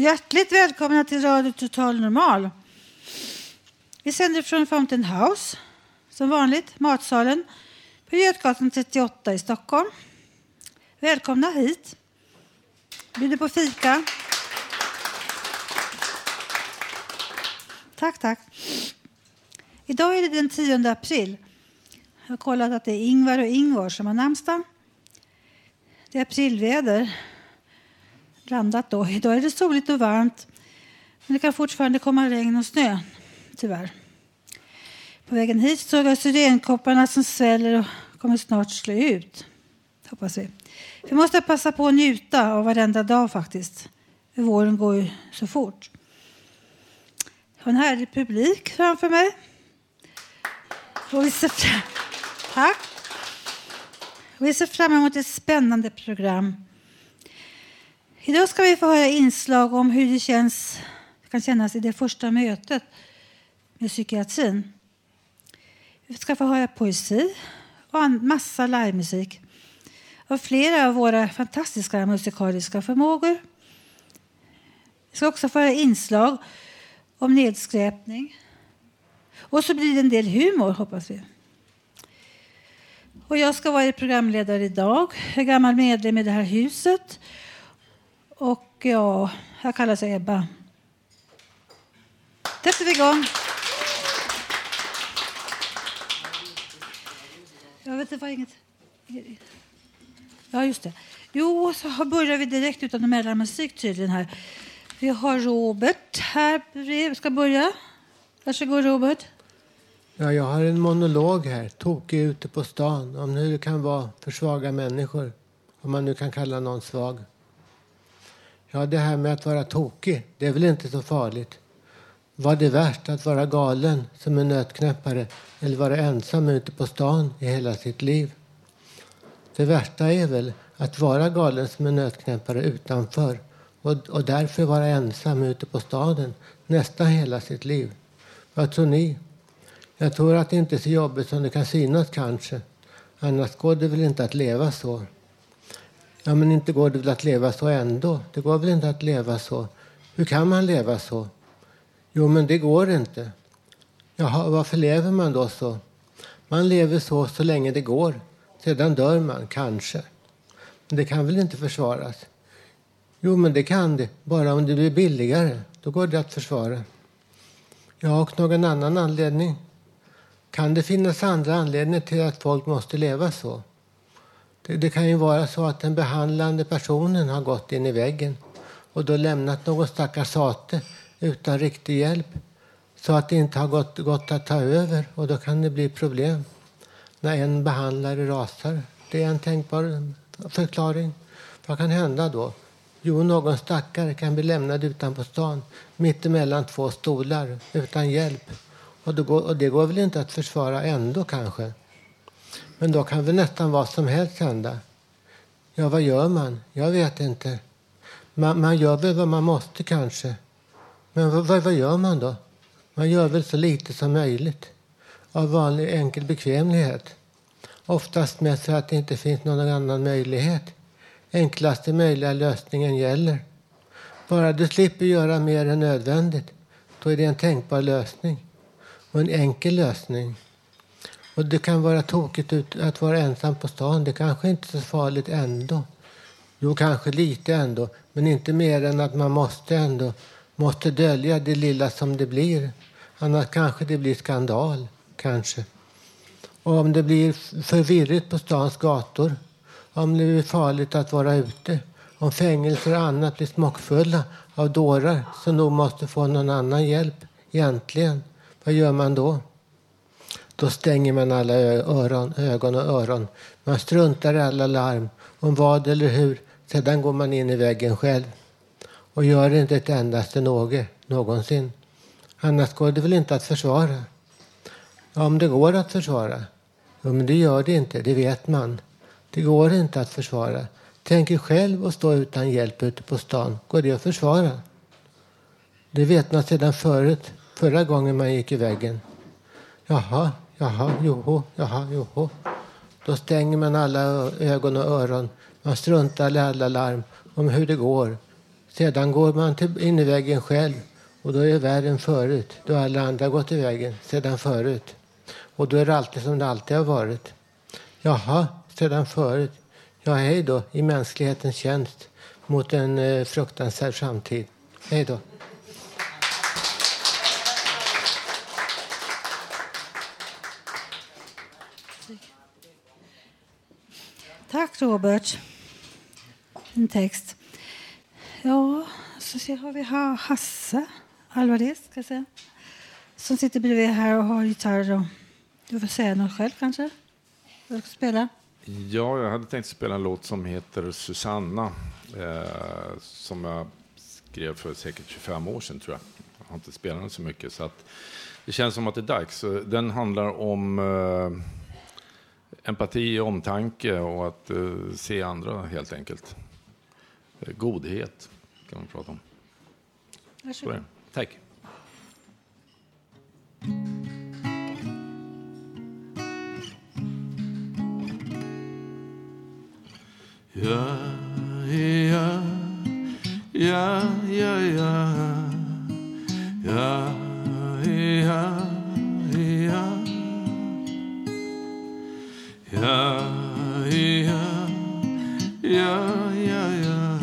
Hjärtligt välkomna till Radio Total Normal. Vi sänder från Fountain House, som vanligt, matsalen på Götgatan 38 i Stockholm. Välkomna hit. Bjuder på fika. Tack, tack. Idag är det den 10 april. Jag har kollat att det är Ingvar och Ingvar som har namnsdag. Det är aprilväder blandat då. Idag är det soligt och varmt, men det kan fortfarande komma regn och snö, tyvärr. På vägen hit såg jag syrenkopparna som sväller och kommer snart slå ut. Hoppas vi. Vi måste passa på att njuta av varenda dag faktiskt. För våren går ju så fort. Jag har en härlig publik framför mig. Och vi ser fram, Tack. Vi ser fram emot ett spännande program Idag ska vi få höra inslag om hur det känns, kan kännas i det första mötet med psykiatrin. Vi ska få höra poesi och en massa livemusik av flera av våra fantastiska musikaliska förmågor. Vi ska också få höra inslag om nedskräpning. Och så blir det en del humor, hoppas vi. Och jag ska vara programledare idag. Jag är gammal medlem i det här huset och ja, jag kallar sig Ebba. sätter vi igång. Jag vet inte vad inget... Ja, just det. Jo, så börjar vi direkt utan mellanmusik tydligen här. Vi har Robert här bredvid. ska börja. Varsågod Robert. Ja, jag har en monolog här, tokig ute på stan, om hur det kan vara för svaga människor. Om man nu kan kalla någon svag. Ja, det här med att vara tokig, det är väl inte så farligt. Var det värst att vara galen som en nötknäppare eller vara ensam ute på stan i hela sitt liv? Det värsta är väl att vara galen som en nötknäppare utanför och, och därför vara ensam ute på staden nästan hela sitt liv. Vad tror ni? Jag tror att det inte är så jobbigt som det kan synas kanske. Annars går det väl inte att leva så. Ja, men inte går det väl att leva så ändå? Det går väl inte att leva så? Hur kan man leva så? Jo, men det går inte. Jaha, varför lever man då så? Man lever så så länge det går. Sedan dör man, kanske. Men det kan väl inte försvaras? Jo, men det kan det. Bara om det blir billigare. Då går det att försvara. Ja, och någon annan anledning? Kan det finnas andra anledningar till att folk måste leva så? Det, det, kan ju vara så att den behandlande personen har gått in i väggen och då lämnat någon stackars sate utan riktig hjälp så att det inte har gått, gått att ta över och då kan det bli problem när en behandlare rasar. Det är en tänkbar förklaring. Vad kan hända då? Jo, någon stackare kan bli lämnad utanpå stan mitt emellan två stolar utan hjälp. Och, går, och det går väl inte att försvara ändå kanske? Men då kan väl nästan vad som helst hända. Ja, vad gör man? Jag vet inte. Man, man gör väl vad man måste kanske. Men vad, vad, gör man då? Man gör väl så lite som möjligt. Av vanlig enkel bekvämlighet. Oftast med så att det inte finns någon annan möjlighet. Enklaste möjliga lösningen gäller. Bara du slipper göra mer än nödvändigt, då är det en tänkbar lösning. Och en enkel lösning. Och det kan vara tokigt att vara ensam på stan. Det kanske inte är så farligt ändå. Jo, kanske lite ändå, men inte mer än att man måste ändå måste dölja det lilla som det blir. Annars kanske det blir skandal, kanske. Och om det blir förvirrigt på stans gator, om det blir farligt att vara ute, om fängelser och annat blir smockfulla av dårar som nog måste få någon annan hjälp, egentligen, vad gör man då? Då stänger man alla öron, ögon och öron. Man struntar i alla larm om vad eller hur. Sedan går man in i väggen själv och gör inte ett endaste något någonsin. Annars går det väl inte att försvara? Ja, om det går att försvara. Ja, men det gör det inte, det vet man. Det går inte att försvara. Tänk er själv att stå utan hjälp ute på stan. Går det att försvara? Det vet man sedan förut, förra gången man gick i väggen. Jaha, jaha, joho, jaha, joho. Då stänger man alla ögon och öron. Man struntar i alla larm om hur det går. Sedan går man till, in i väggen själv och då är det värre än förut. Då har alla andra gått i vägen sedan förut. Och då är det alltid som det alltid har varit. Jaha, sedan förut. Ja, hej då, i mänsklighetens tjänst mot en eh, fruktansvärd framtid. Hej då. Tack Robert. En text. Ja, så har vi Hasse Alvarez, ska jag säga. Som sitter bredvid här och har gitarr. Och du får säga något själv kanske? Du ska spela. Ja, jag hade tänkt spela en låt som heter Susanna. Eh, som jag skrev för säkert 25 år sedan tror jag. Jag har inte spelat den så mycket. Så att det känns som att det är dags. Den handlar om eh, empati och omtanke och att eh, se andra helt enkelt. Eh, godhet kan man prata om. Varsågod. Tack. Ja, ja, ja, ja, ja, ja, ja, ja, ja, ja, ja, ja,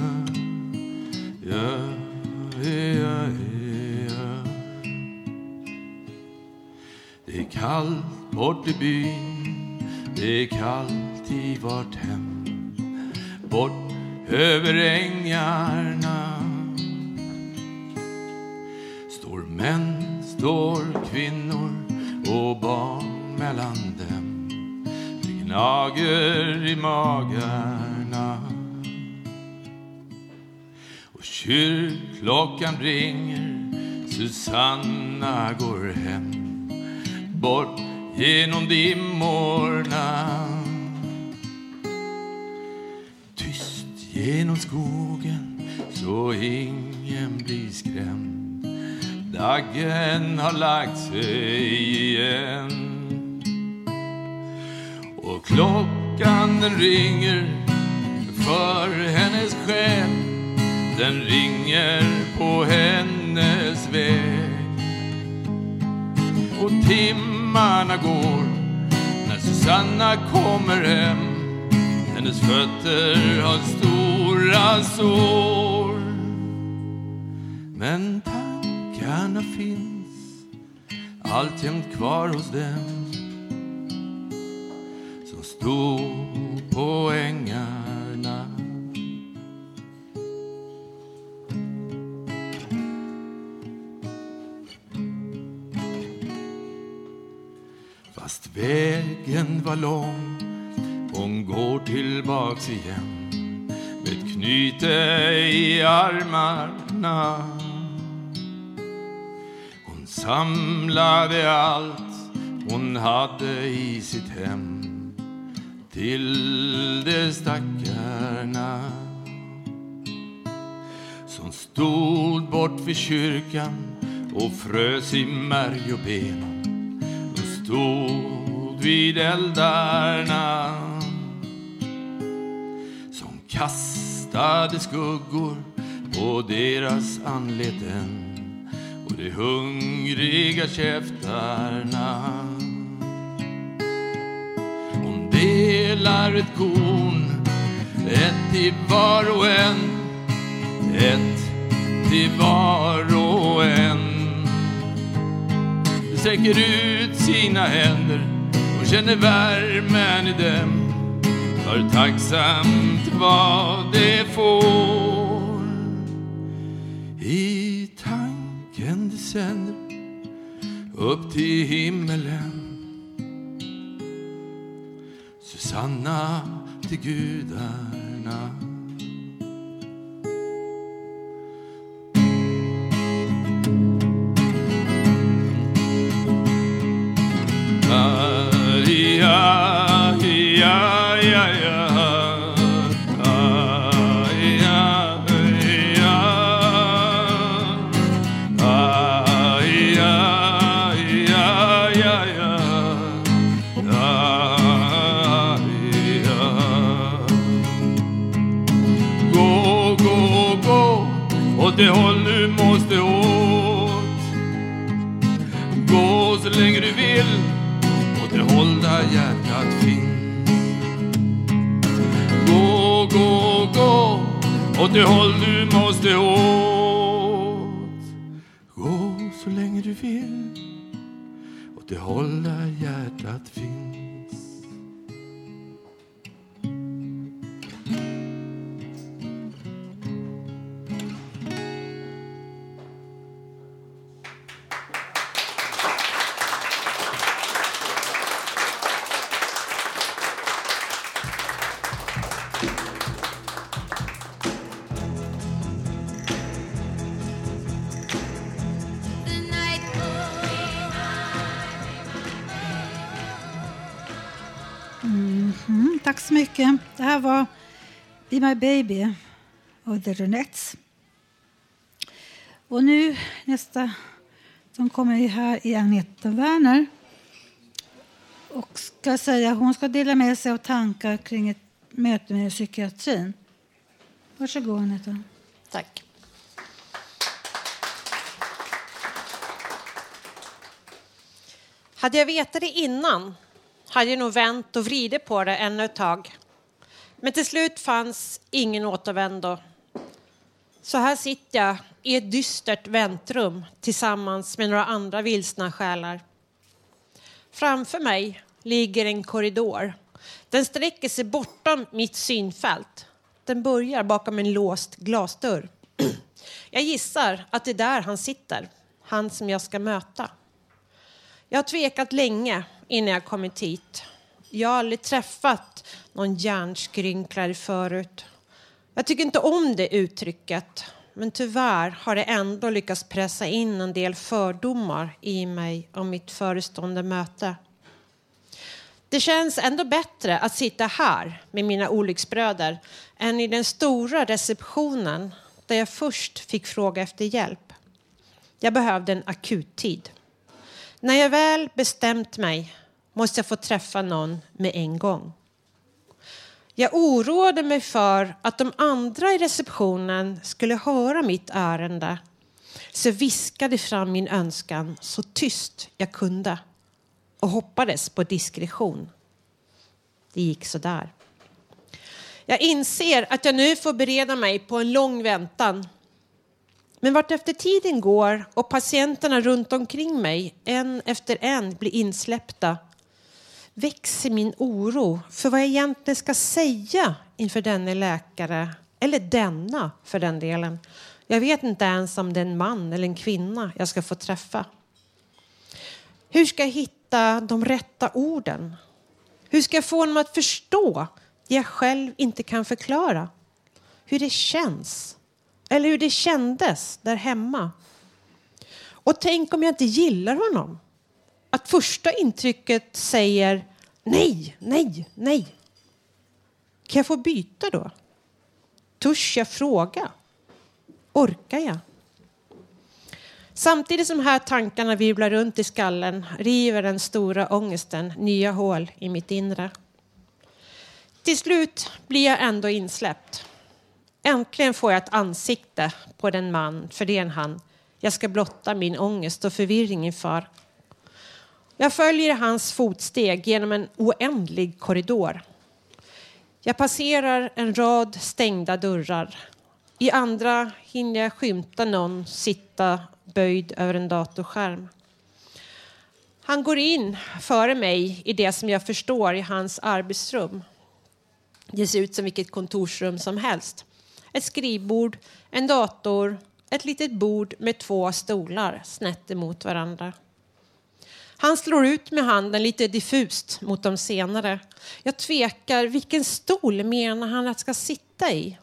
ja, ja, ja. Det är kallt bort i byn, det är kallt i vårt hem. Bort över ängarna. Står män, står kvinnor och barn mellan dem gnager i magarna Och kyrkklockan ringer Susanna går hem Bort genom dimmorna Tyst genom skogen så ingen blir skrämd. Daggen har lagt sig igen. Och klockan den ringer för hennes själ. Den ringer på hennes väg. Och timmarna går när Susanna kommer hem hennes fötter har stora sår Men tankarna finns alltjämt kvar hos dem stod på ängarna. Fast vägen var lång hon går tillbaks igen. Med ett knyte i armarna. Hon samlade allt hon hade i sitt hem till de stackarna som stod bort vid kyrkan och frös i märg och ben. De stod vid eldarna som kastade skuggor på deras anleten och de hungriga käftarna. Delar ett korn, ett till var och en, ett till var och en. Sträcker ut sina händer och känner värmen i dem. För tacksamt vad det får. I tanken det sänder upp till himmelen. Sanna till gudarna. Håll du måste åt. Gå så länge du vill åt det håll där hjärtat finns. Gå, gå, gå åt det håll du måste åt. Gå så länge du vill åt det håll där hjärtat finns. Här var Be My Baby och The Ronettes. Och nu nästa som kommer här är Agneta Werner. Och ska säga, hon ska dela med sig av tankar kring ett möte med psykiatrin. Varsågod Agneta. Tack. Hade jag vetat det innan hade jag nog vänt och vridit på det ännu ett tag. Men till slut fanns ingen återvändo. Så här sitter jag i ett dystert väntrum tillsammans med några andra vilsna själar. Framför mig ligger en korridor. Den sträcker sig bortom mitt synfält. Den börjar bakom en låst glasdörr. Jag gissar att det är där han sitter, han som jag ska möta. Jag har tvekat länge innan jag kommit hit. Jag har aldrig träffat någon hjärnskrynklare förut. Jag tycker inte om det uttrycket, men tyvärr har det ändå lyckats pressa in en del fördomar i mig om mitt förestående möte. Det känns ändå bättre att sitta här med mina olycksbröder än i den stora receptionen där jag först fick fråga efter hjälp. Jag behövde en akuttid. När jag väl bestämt mig måste jag få träffa någon med en gång. Jag oroade mig för att de andra i receptionen skulle höra mitt ärende så jag viskade fram min önskan så tyst jag kunde och hoppades på diskretion. Det gick så där. Jag inser att jag nu får bereda mig på en lång väntan. Men vart efter tiden går och patienterna runt omkring mig en efter en blir insläppta växer min oro för vad jag egentligen ska säga inför denne läkare, eller denna för den delen. Jag vet inte ens om det är en man eller en kvinna jag ska få träffa. Hur ska jag hitta de rätta orden? Hur ska jag få honom att förstå det jag själv inte kan förklara? Hur det känns, eller hur det kändes där hemma. Och tänk om jag inte gillar honom? Att första intrycket säger nej, nej, nej. Kan jag få byta då? Törs jag fråga? Orkar jag? Samtidigt som här tankarna virvlar runt i skallen river den stora ångesten nya hål i mitt inre. Till slut blir jag ändå insläppt. Äntligen får jag ett ansikte på den man, för det är en han, jag ska blotta min ångest och förvirring inför. Jag följer hans fotsteg genom en oändlig korridor. Jag passerar en rad stängda dörrar. I andra hinner jag skymta någon sitta böjd över en datorskärm. Han går in före mig i det som jag förstår är hans arbetsrum. Det ser ut som vilket kontorsrum som helst. Ett skrivbord, en dator, ett litet bord med två stolar snett emot varandra. Han slår ut med handen lite diffust mot de senare. Jag tvekar. Vilken stol menar han att jag ska sitta i?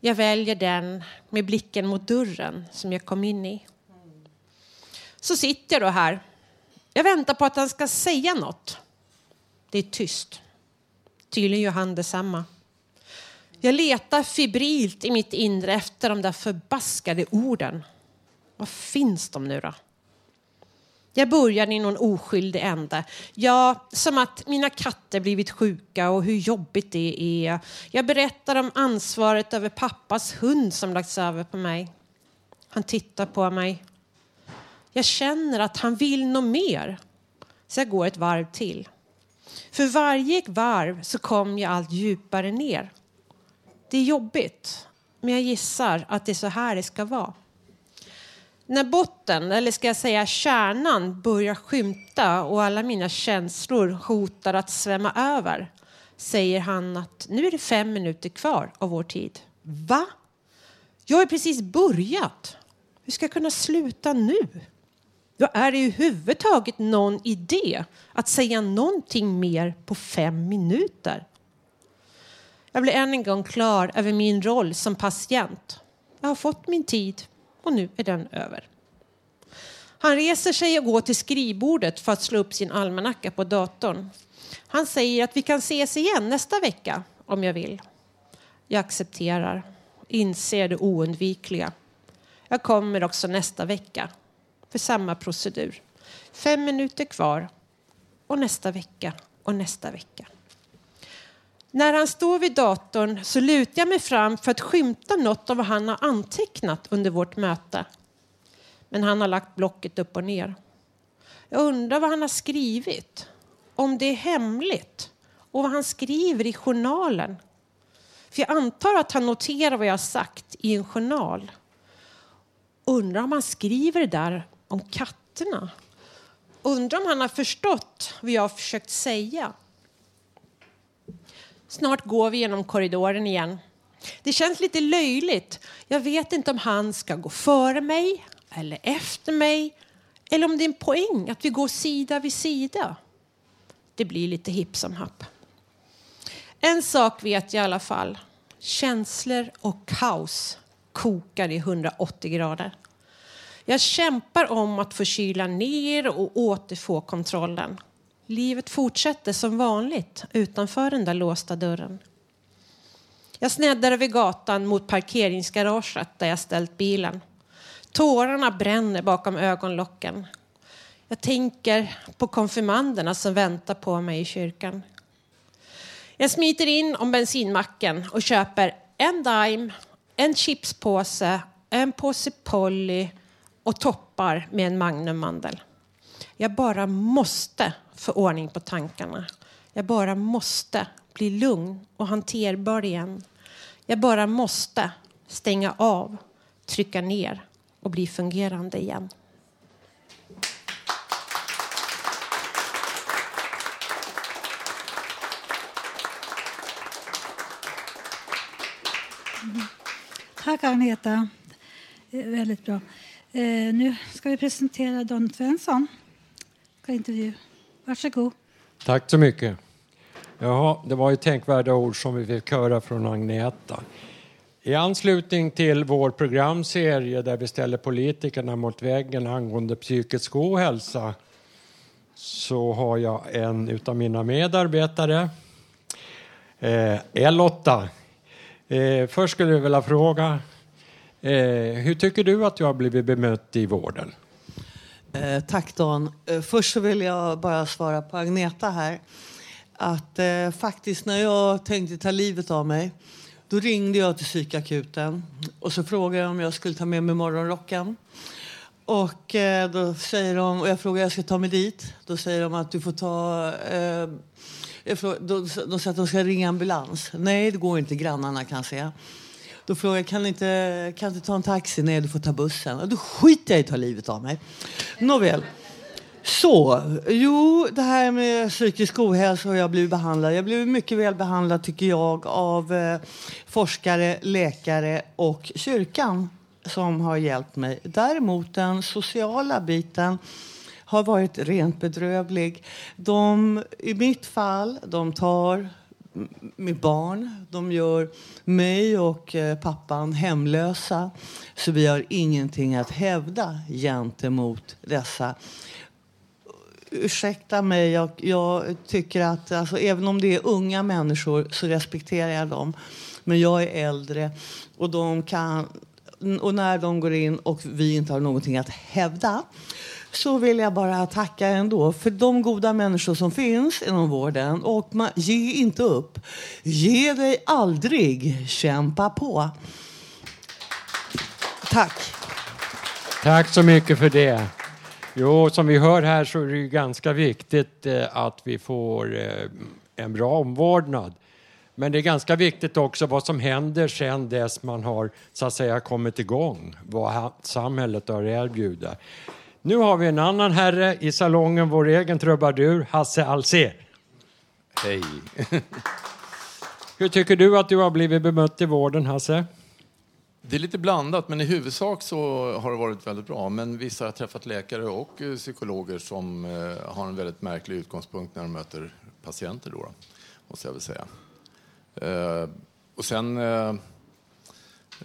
Jag väljer den med blicken mot dörren som jag kom in i. Så sitter jag då här. Jag väntar på att han ska säga något. Det är tyst. Tydligen gör han detsamma. Jag letar febrilt i mitt inre efter de där förbaskade orden. Var finns de nu då? Jag börjar i någon oskyldig ände. Ja, som att mina katter blivit sjuka och hur jobbigt det är. Jag berättar om ansvaret över pappas hund som lagts över på mig. Han tittar på mig. Jag känner att han vill något mer. Så jag går ett varv till. För varje varv så kom jag allt djupare ner. Det är jobbigt, men jag gissar att det är så här det ska vara. När botten, eller ska jag säga kärnan, börjar skymta och alla mina känslor hotar att svämma över säger han att nu är det fem minuter kvar av vår tid. Va? Jag har precis börjat. Hur ska jag kunna sluta nu? Då är det överhuvudtaget någon idé att säga någonting mer på fem minuter. Jag blir än en gång klar över min roll som patient. Jag har fått min tid och nu är den över. Han reser sig och går till skrivbordet för att slå upp sin almanacka på datorn. Han säger att vi kan ses igen nästa vecka om jag vill. Jag accepterar, inser det oundvikliga. Jag kommer också nästa vecka för samma procedur. Fem minuter kvar och nästa vecka och nästa vecka. När han står vid datorn så lutar jag mig fram för att skymta något av vad han har antecknat under vårt möte. Men han har lagt blocket upp och ner. Jag undrar vad han har skrivit. Om det är hemligt. Och vad han skriver i journalen. För jag antar att han noterar vad jag har sagt i en journal. Undrar om han skriver det där om katterna. Undrar om han har förstått vad jag har försökt säga. Snart går vi genom korridoren igen. Det känns lite löjligt. Jag vet inte om han ska gå före mig eller efter mig eller om det är en poäng att vi går sida vid sida. Det blir lite hipp som happ. En sak vet jag i alla fall. Känslor och kaos kokar i 180 grader. Jag kämpar om att få kyla ner och återfå kontrollen. Livet fortsätter som vanligt utanför den där låsta dörren. Jag sneddar över gatan mot parkeringsgaraget där jag ställt bilen. Tårarna bränner bakom ögonlocken. Jag tänker på konfirmanderna som väntar på mig i kyrkan. Jag smiter in om bensinmacken och köper en Dime, en chipspåse, en påse Polly och toppar med en Magnummandel. Jag bara måste få ordning på tankarna. Jag bara måste bli lugn och hanterbar igen. Jag bara måste stänga av, trycka ner och bli fungerande igen. Tack Agneta. Väldigt bra. Eh, nu ska vi presentera Don Svensson. Ska intervju. Varsågod. Tack så mycket. Jaha, det var ju tänkvärda ord som vi fick höra från Agneta. I anslutning till vår programserie där vi ställer politikerna mot väggen angående psykisk ohälsa så har jag en av mina medarbetare, eh, L8. Eh, först skulle jag vilja fråga, eh, hur tycker du att du har blivit bemött i vården? Eh, tack Dan. Eh, först så vill jag bara svara på Agneta här. Att eh, faktiskt när jag tänkte ta livet av mig då ringde jag till psykakuten och så frågade jag om jag skulle ta med mig morgonrocken. Och eh, då säger de, och jag frågar om jag ska ta mig dit. Då säger de att du får ta... Eh, jag frågar, då, de säger att de ska ringa ambulans. Nej, det går inte. Grannarna kan säga. Då frågar jag, kan inte, kan inte ta en taxi? Nej, du får ta bussen. Och då skiter jag i att ta livet av mig. Nåväl. Så, jo, det här med psykisk ohälsa och jag blivit behandlad. Jag blev mycket väl behandlad tycker jag av eh, forskare, läkare och kyrkan som har hjälpt mig. Däremot den sociala biten har varit rent bedrövlig. De, I mitt fall, de tar med barn. De gör mig och eh, pappan hemlösa. Så vi har ingenting att hävda gentemot dessa ursäkta mig, jag, jag tycker att alltså, även om det är unga människor så respekterar jag dem. Men jag är äldre och, de kan, och när de går in och vi inte har någonting att hävda så vill jag bara tacka ändå för de goda människor som finns inom vården. Och man, ge inte upp. Ge dig aldrig. Kämpa på. Tack. Tack så mycket för det. Jo, som vi hör här så är det ju ganska viktigt eh, att vi får eh, en bra omvårdnad. Men det är ganska viktigt också vad som händer sen dess man har så att säga kommit igång, vad samhället har att erbjuda. Nu har vi en annan herre i salongen, vår egen trubadur, Hasse Alsér. Hej. Hur tycker du att du har blivit bemött i vården, Hasse? Det är lite blandat, men i huvudsak så har det varit väldigt bra. Men vissa har träffat läkare och eh, psykologer som eh, har en väldigt märklig utgångspunkt när de möter patienter, då, måste jag väl säga. Eh, och sen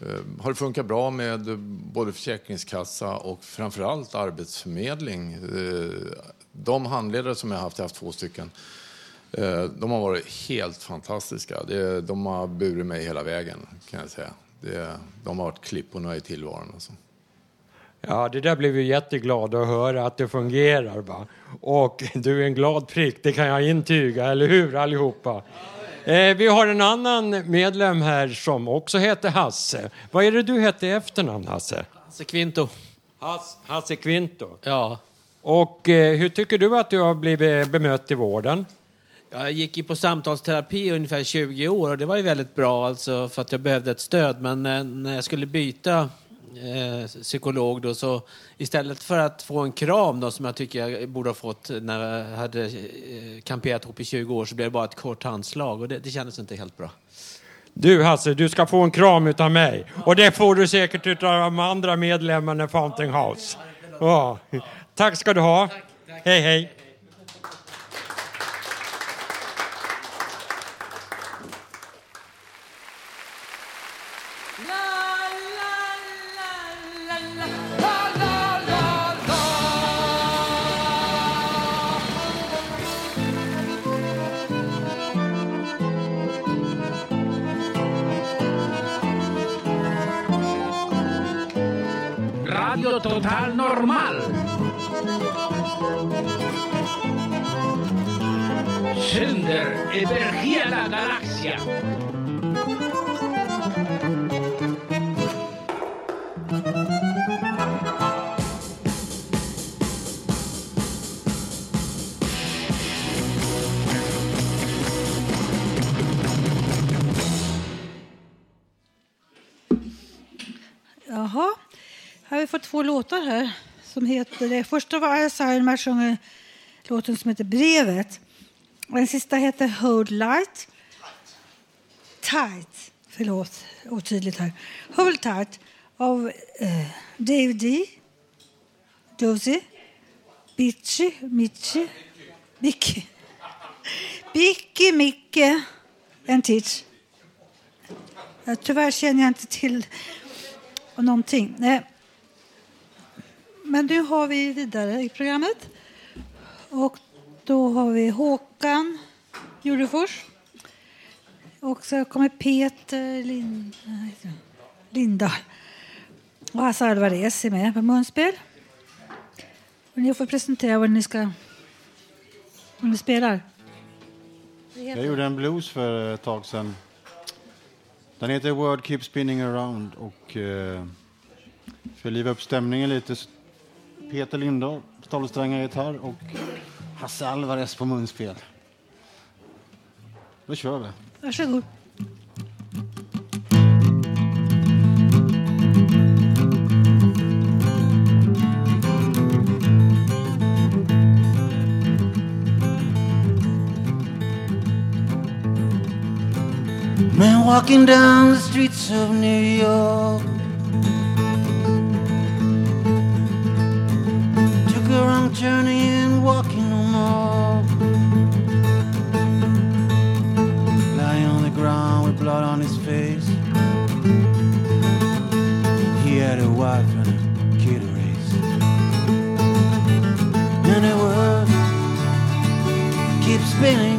Eh, har det funkat bra med både försäkringskassa och framförallt arbetsförmedling. Eh, de handledare som jag har haft, jag har haft två stycken, eh, de har varit helt fantastiska. De har burit mig hela vägen, kan jag säga. De har varit klipporna i tillvaron. Alltså. Ja, det där blev vi jätteglada att höra att det fungerar. Va? Och du är en glad prick, det kan jag intyga, eller hur allihopa? Eh, vi har en annan medlem här som också heter Hasse. Vad är det du hette i efternamn, Hasse? Hasse Kvinto. Hasse, Hasse Kvinto. Ja. Och eh, hur tycker du att du har blivit bemött i vården? Jag gick ju på samtalsterapi i ungefär 20 år och det var ju väldigt bra alltså för att jag behövde ett stöd. Men eh, när jag skulle byta eh, psykolog då så istället för att få en kram då som jag tycker jag borde ha fått när jag hade eh, kamperat ihop i 20 år så blev det bara ett kort handslag och det, det kändes inte helt bra. Du Hasse, du ska få en kram utav mig. Och det får du säkert utav de andra medlemmarna i Fountain House. Ja. Tack ska du ha. Hej, hej. Låtar här. Som heter, det första var Alzheimer sjunger låten som heter Brevet. Och den sista heter Hold Light. Tight. Förlåt, otydligt här. Hold Tight av eh, Dave D. Dozy. Bitchy, Mitchy, Bicky. Bicky, Micke, en Titch. Tyvärr känner jag inte till någonting. Nej. Men nu har vi vidare i programmet. Och då har vi Håkan Jurefors. Och så kommer Peter Lind... Lindahl. Och Hasse Alvarez är med på munspel. Och ni får presentera vad ni ska... Vad ni spelar. Jag gjorde en blues för ett tag sedan. Den heter Word Keep Spinning Around och eh, för att liva upp stämningen lite så Peter Lindahl, stålsträngar gitarr och Hasse Alvarez på munspel. Då kör vi. Varsågod. Man walking down the streets of New York Turning and walking no more. Lying on the ground with blood on his face. He had a wife and a kid to raise. And the world keeps spinning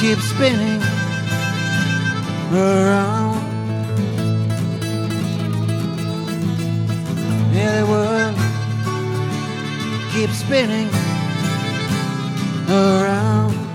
keeps spinning around. Yeah, the world keeps spinning around.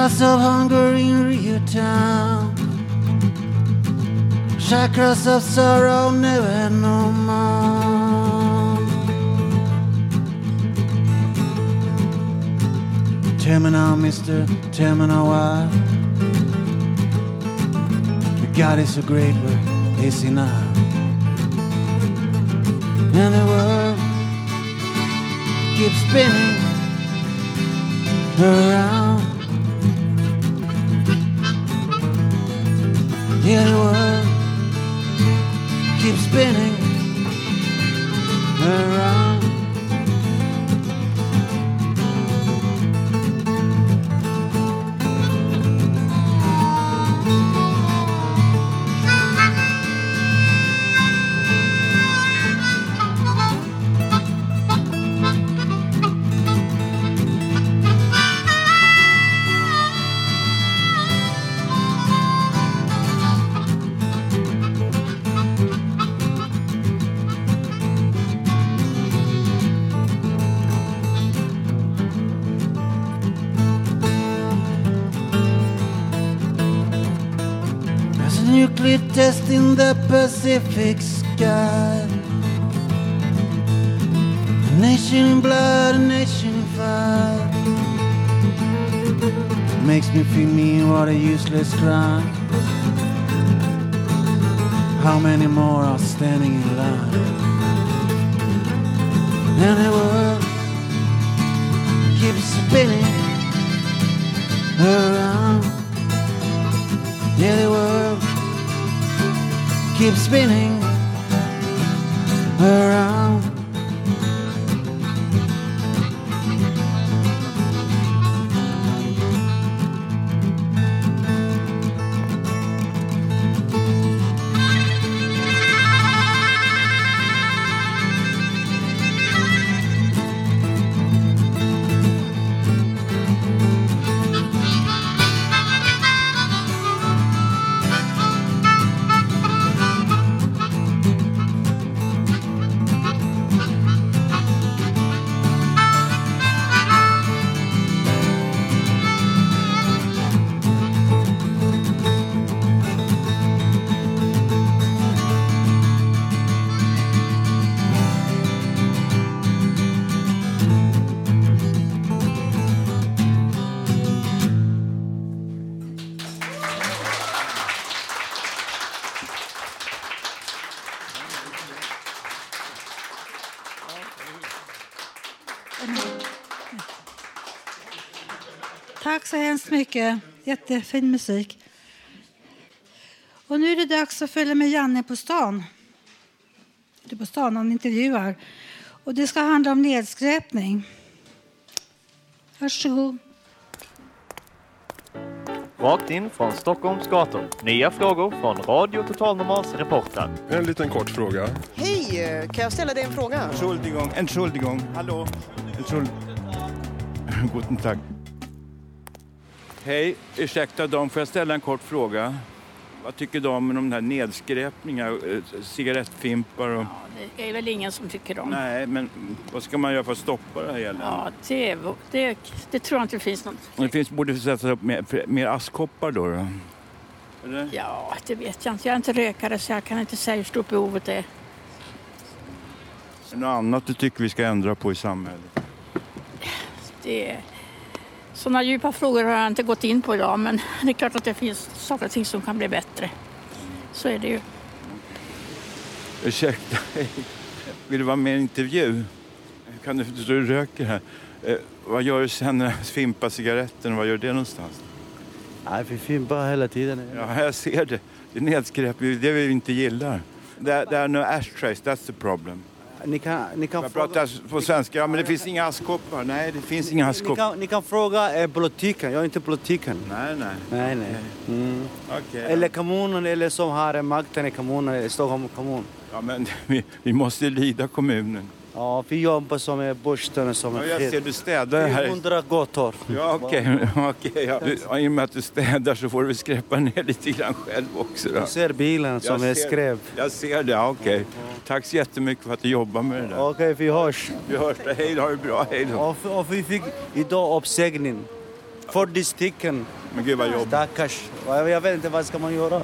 Chakras of hunger in Rio town. Chakras of sorrow never no more. Now, mister, now why. The God is so great, where is now? And the world keeps spinning around. Yeah, the world keeps spinning useless crime. Jättefin musik. Och nu är det dags att följa med Janne på stan. Det är på stan han intervjuar. Och det ska handla om nedskräpning. Varsågod. Rakt in från Stockholms gator. Nya frågor från Radio Total Normals reportrar. En liten kort fråga. Hej, kan jag ställa dig en fråga? Entschuldigung, Entschuldigung. Hallå? Entschuld... Guten Tag. Hej, ursäkta dam, får jag ställa en kort fråga? Vad tycker damen om den här nedskräpningen, eh, cigarettfimpar och... Det är väl ingen som tycker om. Nej, men vad ska man göra för att stoppa det här eländet? Ja, det, det, det tror jag inte det finns något. Det finns, borde sättas upp mer, mer askkoppar då? då? Eller? Ja, det vet jag inte. Jag är inte rökare så jag kan inte säga hur stort behovet är. Är det något annat du tycker vi ska ändra på i samhället? Det, sådana djupa frågor har jag inte gått in på idag men det är klart att det finns saker och ting som kan bli bättre. Så är det ju. Ursäkta, vill du vara med i en intervju? Kan du, du röker här. Eh, vad gör du sen när du fimpar cigaretten? Vad gör du det någonstans? Nej, vi fimpar hela tiden. Ja, jag ser det. Det är nedskräpning, det är det vi inte gillar. There, there are no ashtrays, that's the problem. Ni kan, ni kan Jag pratar på svenska, ja, men det finns inga askkoppar. Nej, det finns inga Ni askkoppar. kan, ni kan fråga eh, politiken, jag är inte politiken. Nej, nej. Nej, nej. Mm. Okej. Eller kommunen, eller som har makten i kommunen, Stockholm kommun. Ja, men vi, vi måste lyda kommunen. Ja, vi jobbar som är Borsten som Ja, är jag ser du städar här. 300 gator. Ja, okej. ja. Du- ja, I och med att du städar så får du skräpa ner lite grann själv också. Då. Jag ser bilen som Jag är skräp. Jag ser det, okej. Tack så jättemycket för att du jobbar med det där. Okej, vi hörs. Vi hörs. Hej då, ha det bra. Hej då. Och, och vi fick idag uppsägning. 40 stycken. Men gud vad jobbigt. Stackars. Jag vet inte vad ska man göra.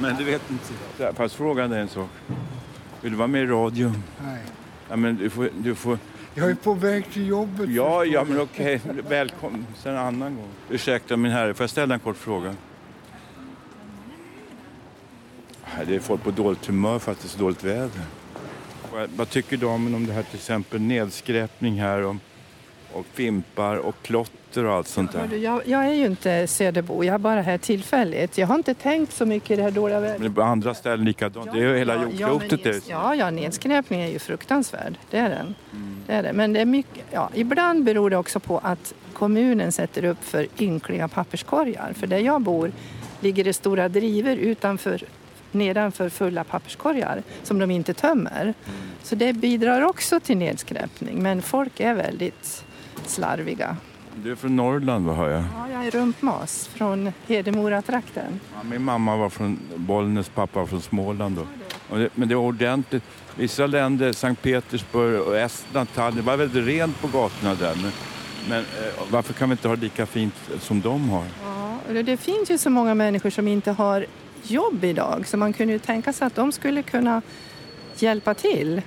Men du vet inte. Fast frågan är en sak. Vill du vara med i radio? Nej. Ja, men du får... Du får... Jag är på väg till jobbet. Ja, ja, men okej. Välkommen. Sen en annan gång. Ursäkta min herre, får jag ställa en kort fråga? Det är folk på dåligt humör för att det är så dåligt väder. Vad- Vad tycker damen om det här till exempel nedskräpning här och, och fimpar och klotter och allt sånt där? Jag, jag är ju inte söderbo, jag är bara här tillfälligt. Jag har inte tänkt så mycket i det här dåliga vädret. Men på andra ställen likadant. det är ju hela Ja, jordklotet. neds- ja, ja, nedskräpning är ju fruktansvärd. Det är den. Det är det. Men det är mycket, ja, ibland beror det också på att kommunen sätter upp för ynkliga papperskorgar. För där jag bor ligger det stora driver utanför, nedanför fulla papperskorgar som de inte tömmer. Så det bidrar också till nedskräpning. Men folk är väldigt slarviga. Du är från Norrland, vad hör jag? Ja, jag är rumpmas från Hedemora-trakten. Ja, min mamma var från Bollnäs, pappa var från Småland. Då. Det, men det var ordentligt. Vissa länder, Sankt Petersburg och Estland, Tallinn, det var väldigt rent på gatorna där. Men, men eh, varför kan vi inte ha lika fint som de har? Ja, det, det finns ju så många människor som inte har jobb idag så man kunde ju tänka sig att de skulle kunna hjälpa till.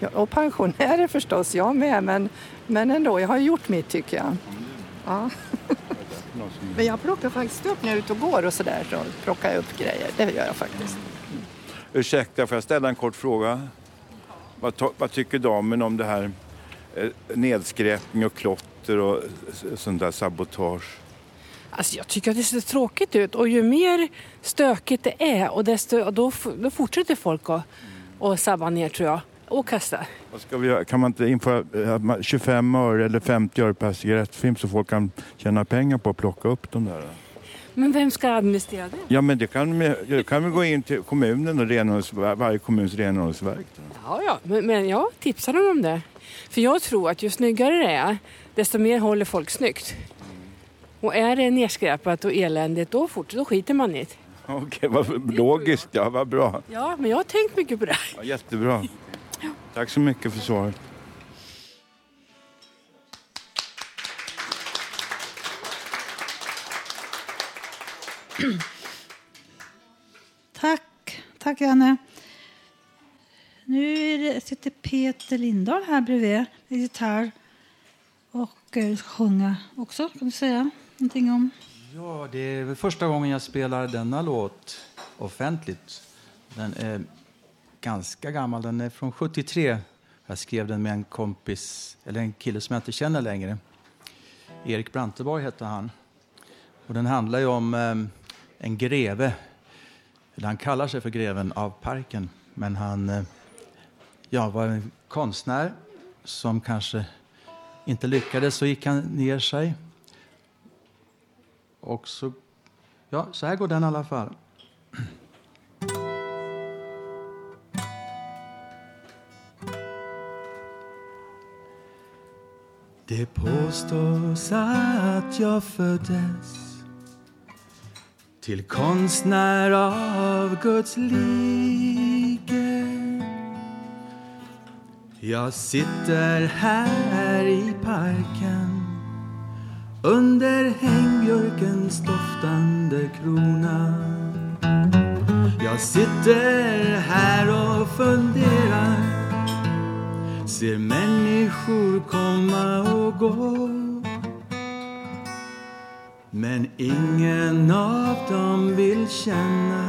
Ja, och pensionärer förstås, jag med, men, men ändå, jag har gjort mitt tycker jag. Ja. Men jag plockar faktiskt upp när jag är ute och går och sådär, så plockar jag upp grejer. Det gör jag faktiskt. Ursäkta, får jag ställa en kort fråga? Vad, vad tycker damen om det här eh, nedskräpning och klotter och sånt där sabotage? Alltså jag tycker att det ser tråkigt ut och ju mer stökigt det är och desto, då, f- då fortsätter folk att, att sabba ner tror jag och kasta. Vad ska vi göra? Kan man inte införa eh, att man- 25 öre eller 50 öre per cigarettfilm så folk kan tjäna pengar på att plocka upp de där? Men vem ska administrera det? Ja, men det kan, det kan vi gå in till kommunen och varje kommuns renhållningsverk. Ja, ja, men, men jag tipsar dem om det. För jag tror att ju snyggare det är, desto mer håller folk snyggt. Och är det nerskräpat och eländigt, då, fort, då skiter man i det. Okej, vad logiskt. Ja, vad bra. Ja, men jag har tänkt mycket på det. Ja, jättebra. Tack så mycket för svaret. Tack, tack Janne. Nu sitter Peter Lindahl här bredvid med gitarr och eh, ska sjunga också. Kan du säga någonting om? Ja, det är första gången jag spelar denna låt offentligt. Den är ganska gammal. Den är från 73. Jag skrev den med en kompis, eller en kille som jag inte känner längre. Erik Branteborg hette han. Och den handlar ju om eh, en greve, eller han kallar sig för greven av parken, men han eh, ja, var en konstnär som kanske inte lyckades, så gick han ner sig. Och så, ja, så här går den i alla fall. Det påstås att jag föddes till konstnär av Guds like. Jag sitter här i parken under hängbjörkens doftande krona. Jag sitter här och funderar ser människor komma och gå. Men ingen av dem vill känna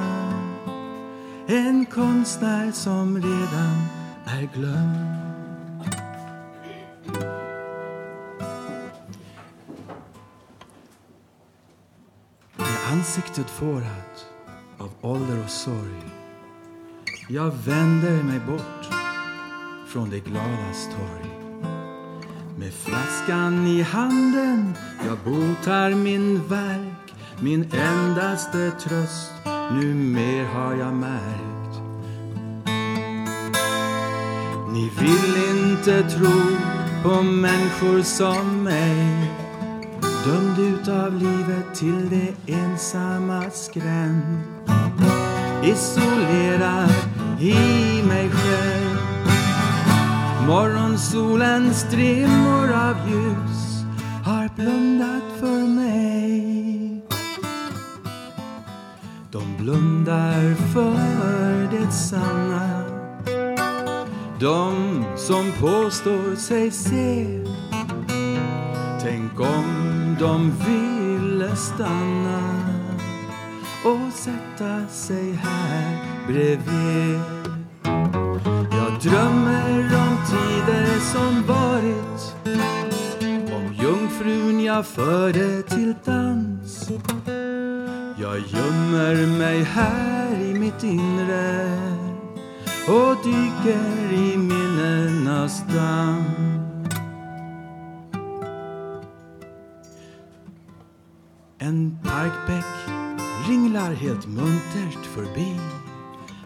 en konstnär som redan är glömd. Med ansiktet fårat av ålder och sorg jag vänder mig bort från det gladas torg. Med flaskan i handen jag botar min verk min endaste tröst nu mer har jag märkt. Ni vill inte tro på människor som mig dömd ut av livet till det ensamma skränd isolerad i mig själv Morgonsolens strimmor av ljus har blundat för mig. De blundar för det sanna. De som påstår sig se. Tänk om de ville stanna och sätta sig här bredvid drömmer om tider som varit. Om jungfrun jag förde till dans. Jag gömmer mig här i mitt inre och dyker i minnenas damm. En parkbäck ringlar helt muntert förbi.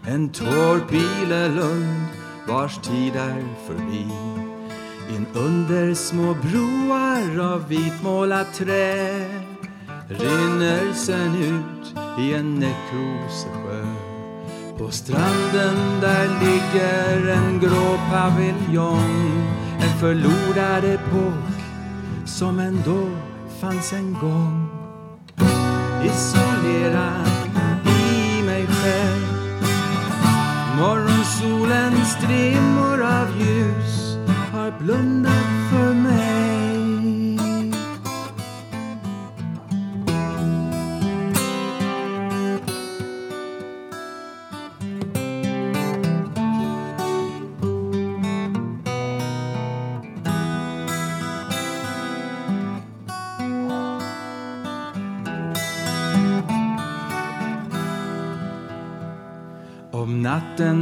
En tårpilelund vars tid är förbi. In under små broar av vitmålat trä rinner sen ut i en näckrosesjö På stranden där ligger en grå paviljong En förlorad epok som ändå fanns en gång. Isolerad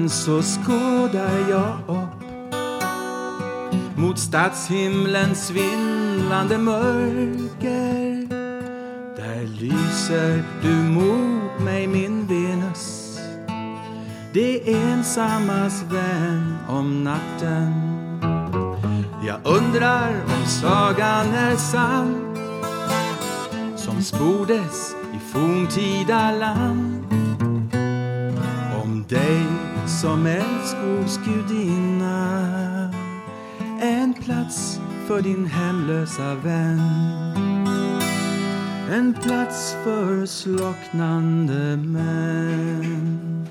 natten så skådar jag upp mot stadshimlens svindlande mörker. Där lyser du mot mig, min Venus. Det ensammas vän om natten. Jag undrar om sagan är sann som spordes i forntida land om dig som älskogsgudinna en plats för din hemlösa vän. En plats för slocknande män.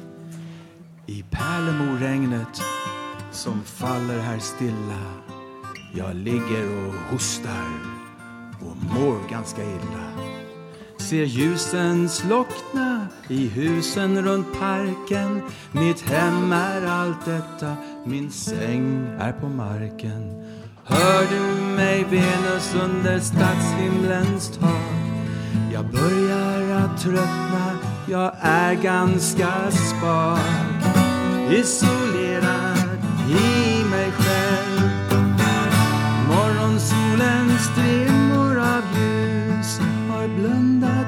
I pärlemoregnet som faller här stilla. Jag ligger och hostar och mår ganska illa. Ser ljusen slockna i husen runt parken. Mitt hem är allt detta, min säng är på marken. Hör du mig Venus under stadshimlens tak? Jag börjar att tröttna, jag är ganska spak. Isolerad i mig själv. Morgonsolens strimmor av ljus har blundat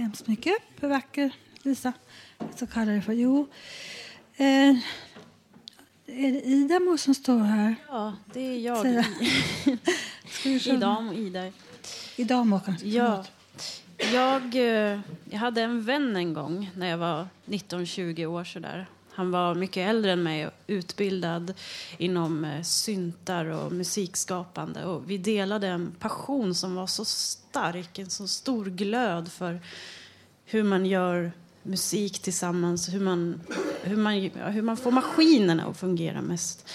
hemskt mycket. Hur vacker Lisa så kallar det för. Jo, eh, är det Idamo som står här? Ja, det är jag. Och Idar. Idamo kanske? Ja. Jag, eh, jag hade en vän en gång när jag var 19-20 år. Sådär. Han var mycket äldre än mig och utbildad inom eh, syntar och musikskapande. Och vi delade en passion som var så stark, en så stor glöd för hur man gör musik tillsammans, hur man, hur man, hur man får maskinerna att fungera mest.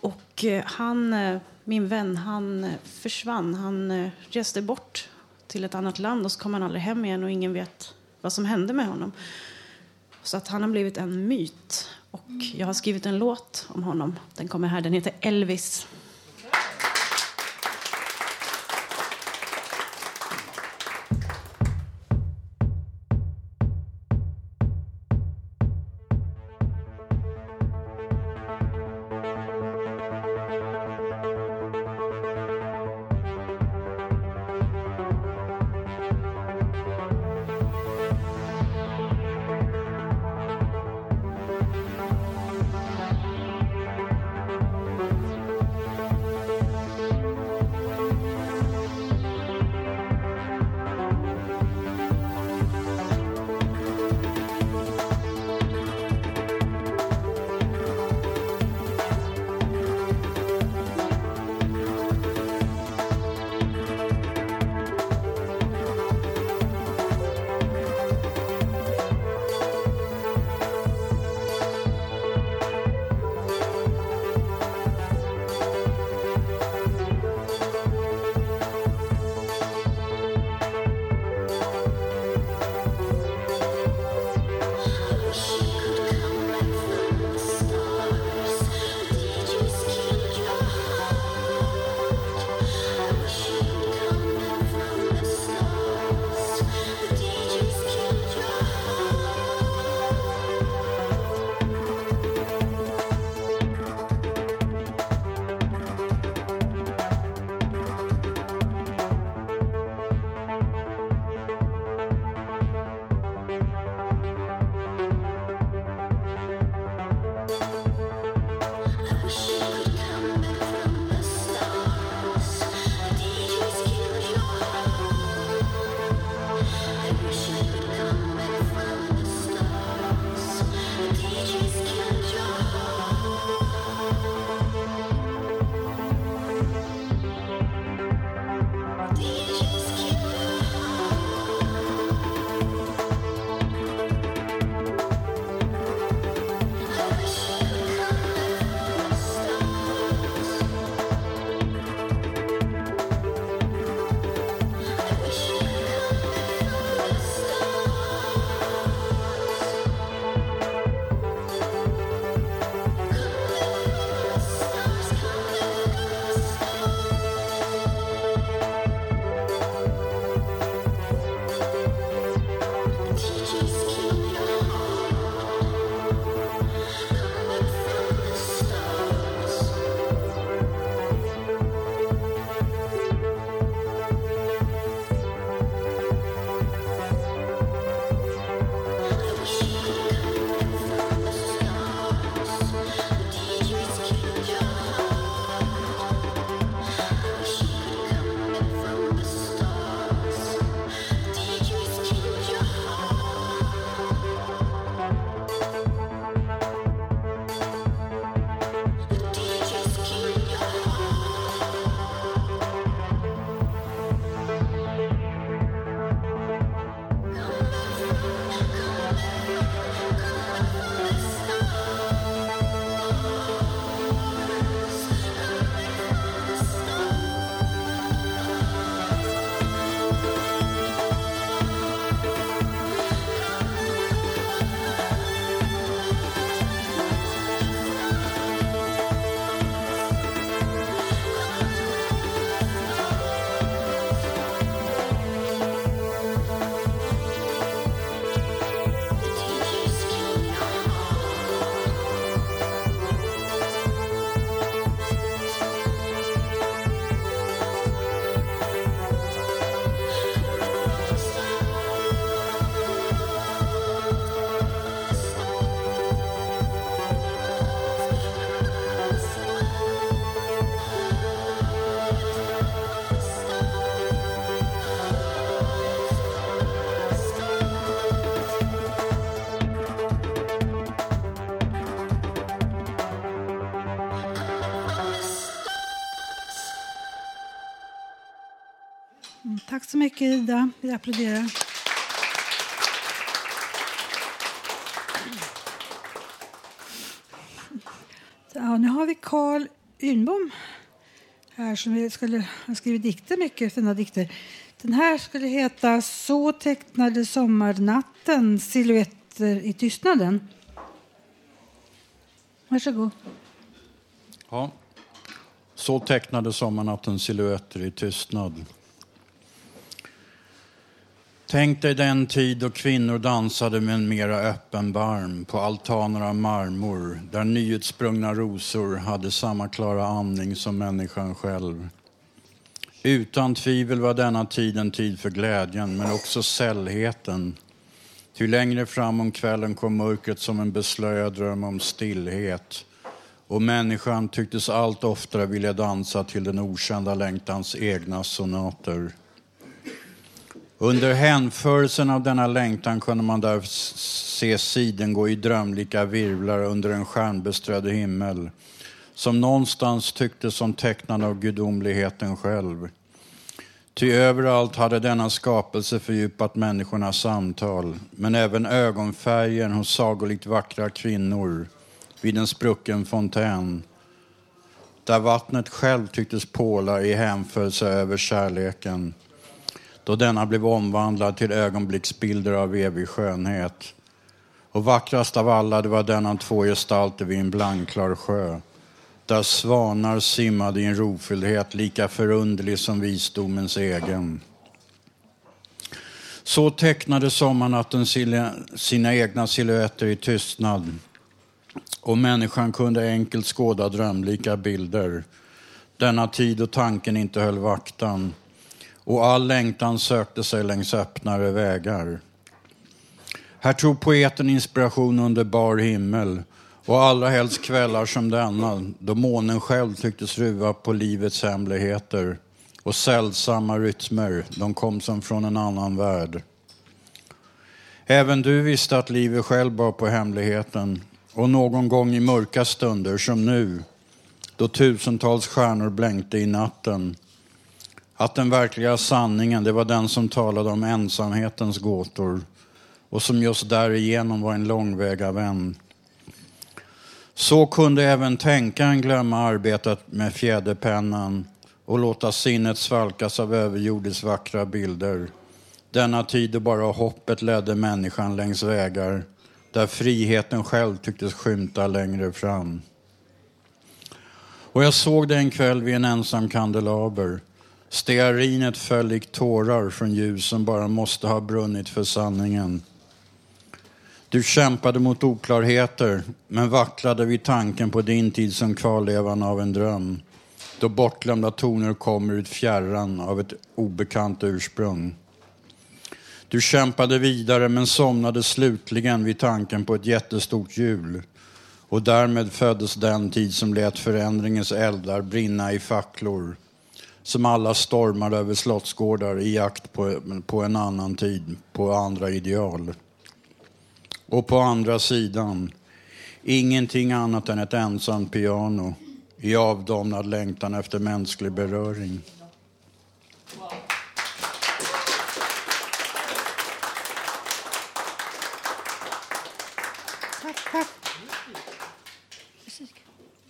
Och eh, han, eh, min vän, han försvann. Han reste bort till ett annat land och så kom han aldrig hem igen och ingen vet vad som hände med honom. Så att han har blivit en myt. Och jag har skrivit en låt om honom. Den kommer här. Den heter Elvis. Mycket, Ida. Vi applåderar. Ja, nu har vi Carl Ynbom här som skulle, har skrivit dikter, mycket fina dikter. Den här skulle heta Så tecknade sommarnatten silhuetter i tystnaden. Varsågod. Ja. Så tecknade sommarnatten silhuetter i tystnad. Tänk dig den tid då kvinnor dansade med en mera öppen barm på altaner av marmor där nyutsprungna rosor hade samma klara andning som människan själv. Utan tvivel var denna tid en tid för glädjen, men också sällheten. Ty längre fram om kvällen kom mörkret som en beslöjad dröm om stillhet och människan tycktes allt oftare vilja dansa till den okända längtans egna sonater. Under hänförelsen av denna längtan kunde man där se siden gå i drömlika virvlar under en stjärnbeströdd himmel som någonstans tycktes som tecknad av gudomligheten själv. Ty överallt hade denna skapelse fördjupat människornas samtal, men även ögonfärgen hos sagolikt vackra kvinnor vid en sprucken fontän, där vattnet själv tycktes påla i hänförelse över kärleken, då denna blev omvandlad till ögonblicksbilder av evig skönhet. Och vackrast av alla, det var denna två gestalter vid en blankklar sjö, där svanar simmade i en rofylldhet lika förunderlig som visdomens egen. Så tecknade sommarnatten sina egna silhuetter i tystnad och människan kunde enkelt skåda drömlika bilder. Denna tid då tanken inte höll vaktan och all längtan sökte sig längs öppnare vägar. Här tog poeten inspiration under bar himmel och allra helst kvällar som denna då månen själv tycktes ruva på livets hemligheter och sällsamma rytmer, de kom som från en annan värld. Även du visste att livet själv bar på hemligheten och någon gång i mörka stunder som nu, då tusentals stjärnor blänkte i natten, att den verkliga sanningen, det var den som talade om ensamhetens gåtor och som just därigenom var en långväga vän. Så kunde även tänkaren glömma arbetet med fjäderpennan och låta sinnet svalkas av överjordets vackra bilder. Denna tid då bara hoppet ledde människan längs vägar där friheten själv tycktes skymta längre fram. Och jag såg det en kväll vid en ensam kandelaber. Stearinet föll likt tårar från ljus som bara måste ha brunnit för sanningen. Du kämpade mot oklarheter, men vacklade vid tanken på din tid som kvarlevan av en dröm. Då bortglömda toner kommer ut fjärran av ett obekant ursprung. Du kämpade vidare men somnade slutligen vid tanken på ett jättestort hjul. Och därmed föddes den tid som lät förändringens eldar brinna i facklor. Som alla stormade över slottsgårdar i jakt på, på en annan tid, på andra ideal. Och på andra sidan, ingenting annat än ett ensamt piano i avdomnad längtan efter mänsklig beröring.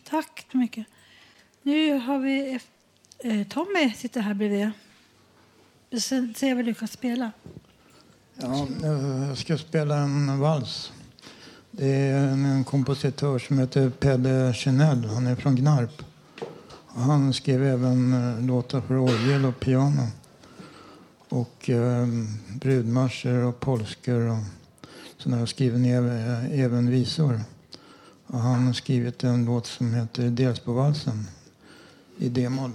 Tack så mycket. Nu har vi Eh, Tommy sitter här bredvid. Vi ser vad du kan spela. Ja, jag ska spela en vals. Det är en kompositör som heter Pelle Chinell. Han är från Gnarp. Han skrev även eh, låtar för orgel och piano. Och eh, brudmarscher och polskor och sådana. Jag skriver ner eh, även visor. Och han har skrivit en låt som heter Delsbovalsen i D-moll.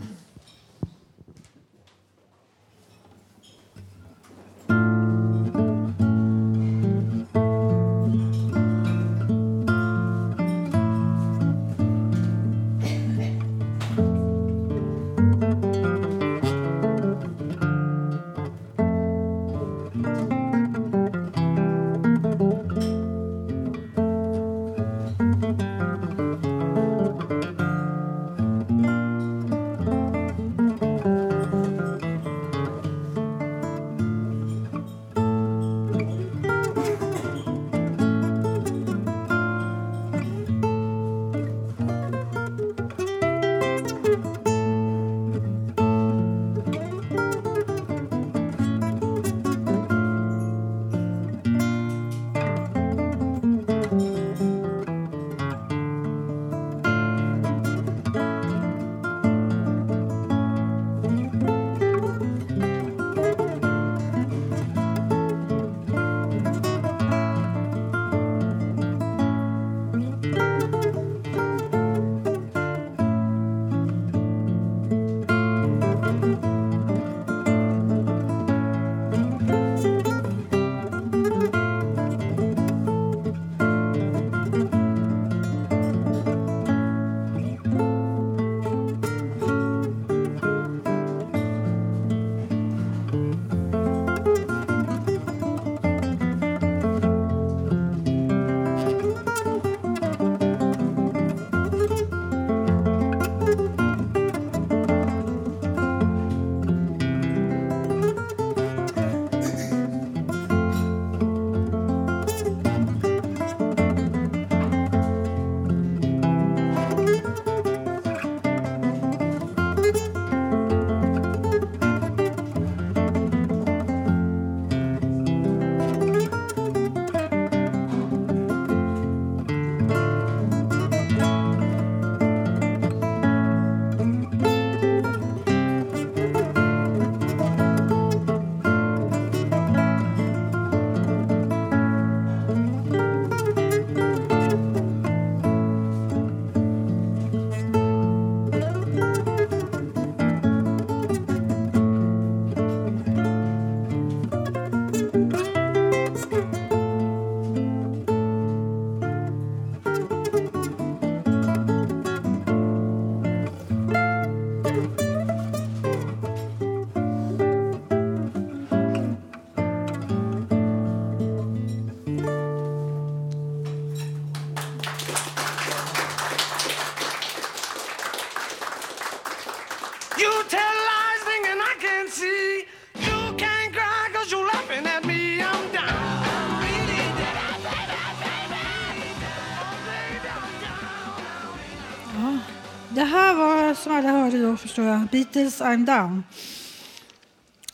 Som alla hörde då, förstår jag, Beatles I'm down.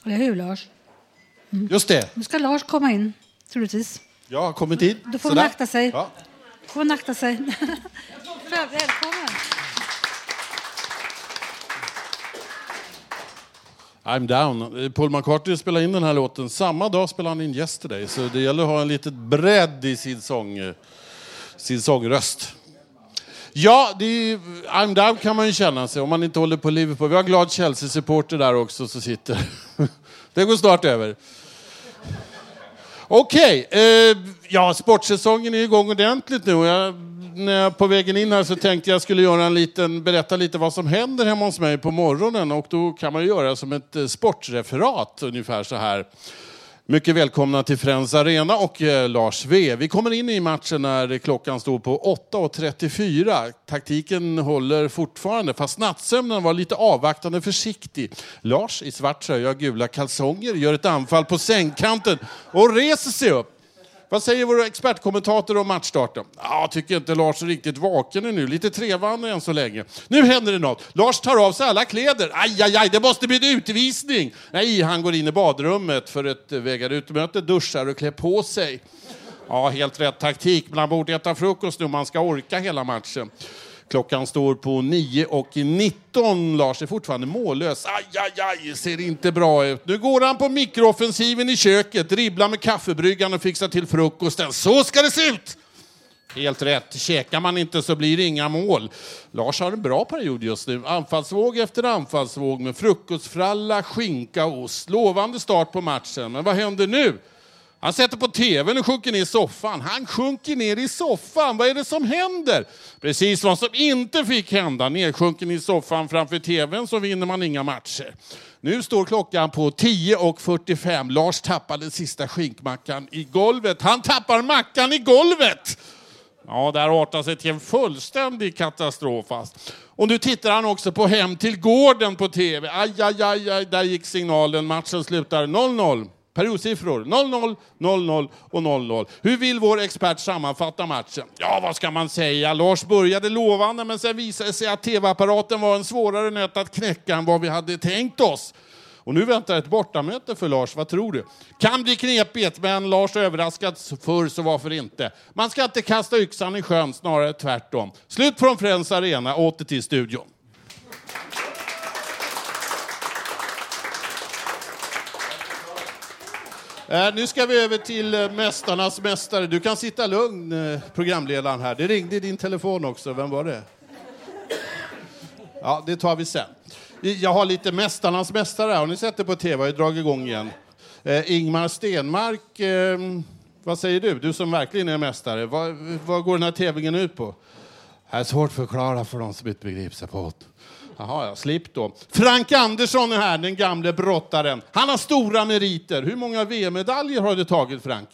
Eller hur, Lars? Just det. Nu ska Lars komma in, troligtvis. Jag har kommit in. Då får Sådär. han akta sig. Ja. får akta sig. Välkommen. I'm down. Paul McCartney spelade in den här låten. Samma dag spelade han in Yesterday. Så det gäller att ha en liten bredd i sin, sång, sin sångröst. Ja, det är, I'm down kan man ju känna sig om man inte håller på Liverpool. Vi har en glad Chelsea-supporter där också som sitter. Det går snart över. Okej, okay, eh, ja sportsäsongen är igång ordentligt nu. Jag, när jag på vägen in här så tänkte jag skulle göra en liten, berätta lite vad som händer hemma hos mig på morgonen och då kan man ju göra som ett eh, sportreferat ungefär så här. Mycket välkomna till Friends Arena och eh, Lars V. Vi kommer in i matchen när klockan står på 8.34. Taktiken håller fortfarande, fast nattsömnen var lite avvaktande försiktig. Lars i svart tröja och gula kalsonger gör ett anfall på sängkanten och reser sig upp. Vad säger våra expertkommentatorer om matchstarten? Ja, tycker inte Lars är riktigt vaken nu. Lite trevande än så länge. Nu händer det något. Lars tar av sig alla kläder. Aj, aj, aj, det måste bli en utvisning. Nej, han går in i badrummet för ett eh, vägar ut-möte, duschar och klär på sig. Ja, helt rätt taktik. Man borde äta frukost nu om man ska orka hela matchen. Klockan står på 9.19. Lars är fortfarande mållös. Aj, aj, aj, ser inte bra ut. Nu går han på mikrooffensiven i köket, dribblar med kaffebryggan och fixar till frukosten. Så ska det se ut! Helt rätt. Käkar man inte så blir det inga mål. Lars har en bra period just nu. Anfallsvåg efter anfallsvåg med frukostfralla, skinka och ost. Lovande start på matchen. Men vad händer nu? Han sätter på tvn och sjunker ner i soffan. Han sjunker ner i soffan. Vad är det som händer? Precis vad som inte fick hända. Nedsjunken i soffan framför tvn så vinner man inga matcher. Nu står klockan på 10.45. Lars tappar den sista skinkmackan i golvet. Han tappar mackan i golvet! Ja, det artar sig till en fullständig katastrof. Fast. Och nu tittar han också på Hem till gården på tv. Aj, aj, aj, aj, där gick signalen. Matchen slutar 0-0. Periodsiffror 0-0, 0-0 och 0-0. Hur vill vår expert sammanfatta matchen? Ja, vad ska man säga? Lars började lovande, men sen visade det sig att tv-apparaten var en svårare nöt att knäcka än vad vi hade tänkt oss. Och nu väntar ett bortamöte för Lars, vad tror du? Kan bli knepigt, men Lars överraskats förr, så varför inte? Man ska inte kasta yxan i sjön, snarare tvärtom. Slut från Friends Arena, åter till studion. Eh, nu ska vi över till eh, Mästarnas mästare. Du kan sitta lugn, eh, programledaren här. Det ringde i din telefon också. Vem var det? Ja, det tar vi sen. Jag har lite Mästarnas mästare här. Har ni sett det på tv? Jag har dragit igång igen. Eh, Ingmar Stenmark, eh, vad säger du? Du som verkligen är mästare. Vad, vad går den här tävlingen ut på? Det är svårt att förklara för de som inte begriper sig på det. Jaha, ja, slipp då. Frank Andersson är här, den gamle brottaren. Han har stora meriter. Hur många VM-medaljer har du tagit, Frank?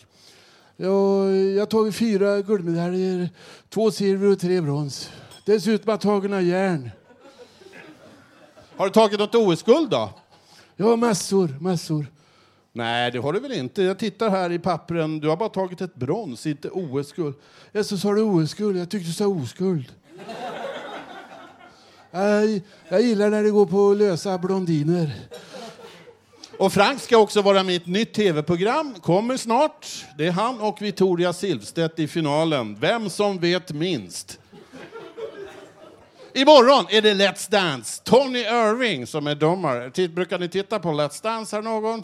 Ja, jag har tagit fyra guldmedaljer, två silver och tre brons. Dessutom har jag tagit några järn. Har du tagit något OS-guld då? Ja, massor, massor. Nej, det har du väl inte? Jag tittar här i pappren. Du har bara tagit ett brons, inte OS-guld. Ja, så sa du OS-guld. Jag tyckte du sa oskuld. Jag, jag gillar när det går på lösa blondiner. Och Frank ska också vara med i ett nytt tv-program. Kommer snart. Det är han och Victoria Silvstedt i finalen. Vem som vet minst. Imorgon är det Let's Dance. Tony Irving som är domare. Brukar ni titta på Let's Dance här någon?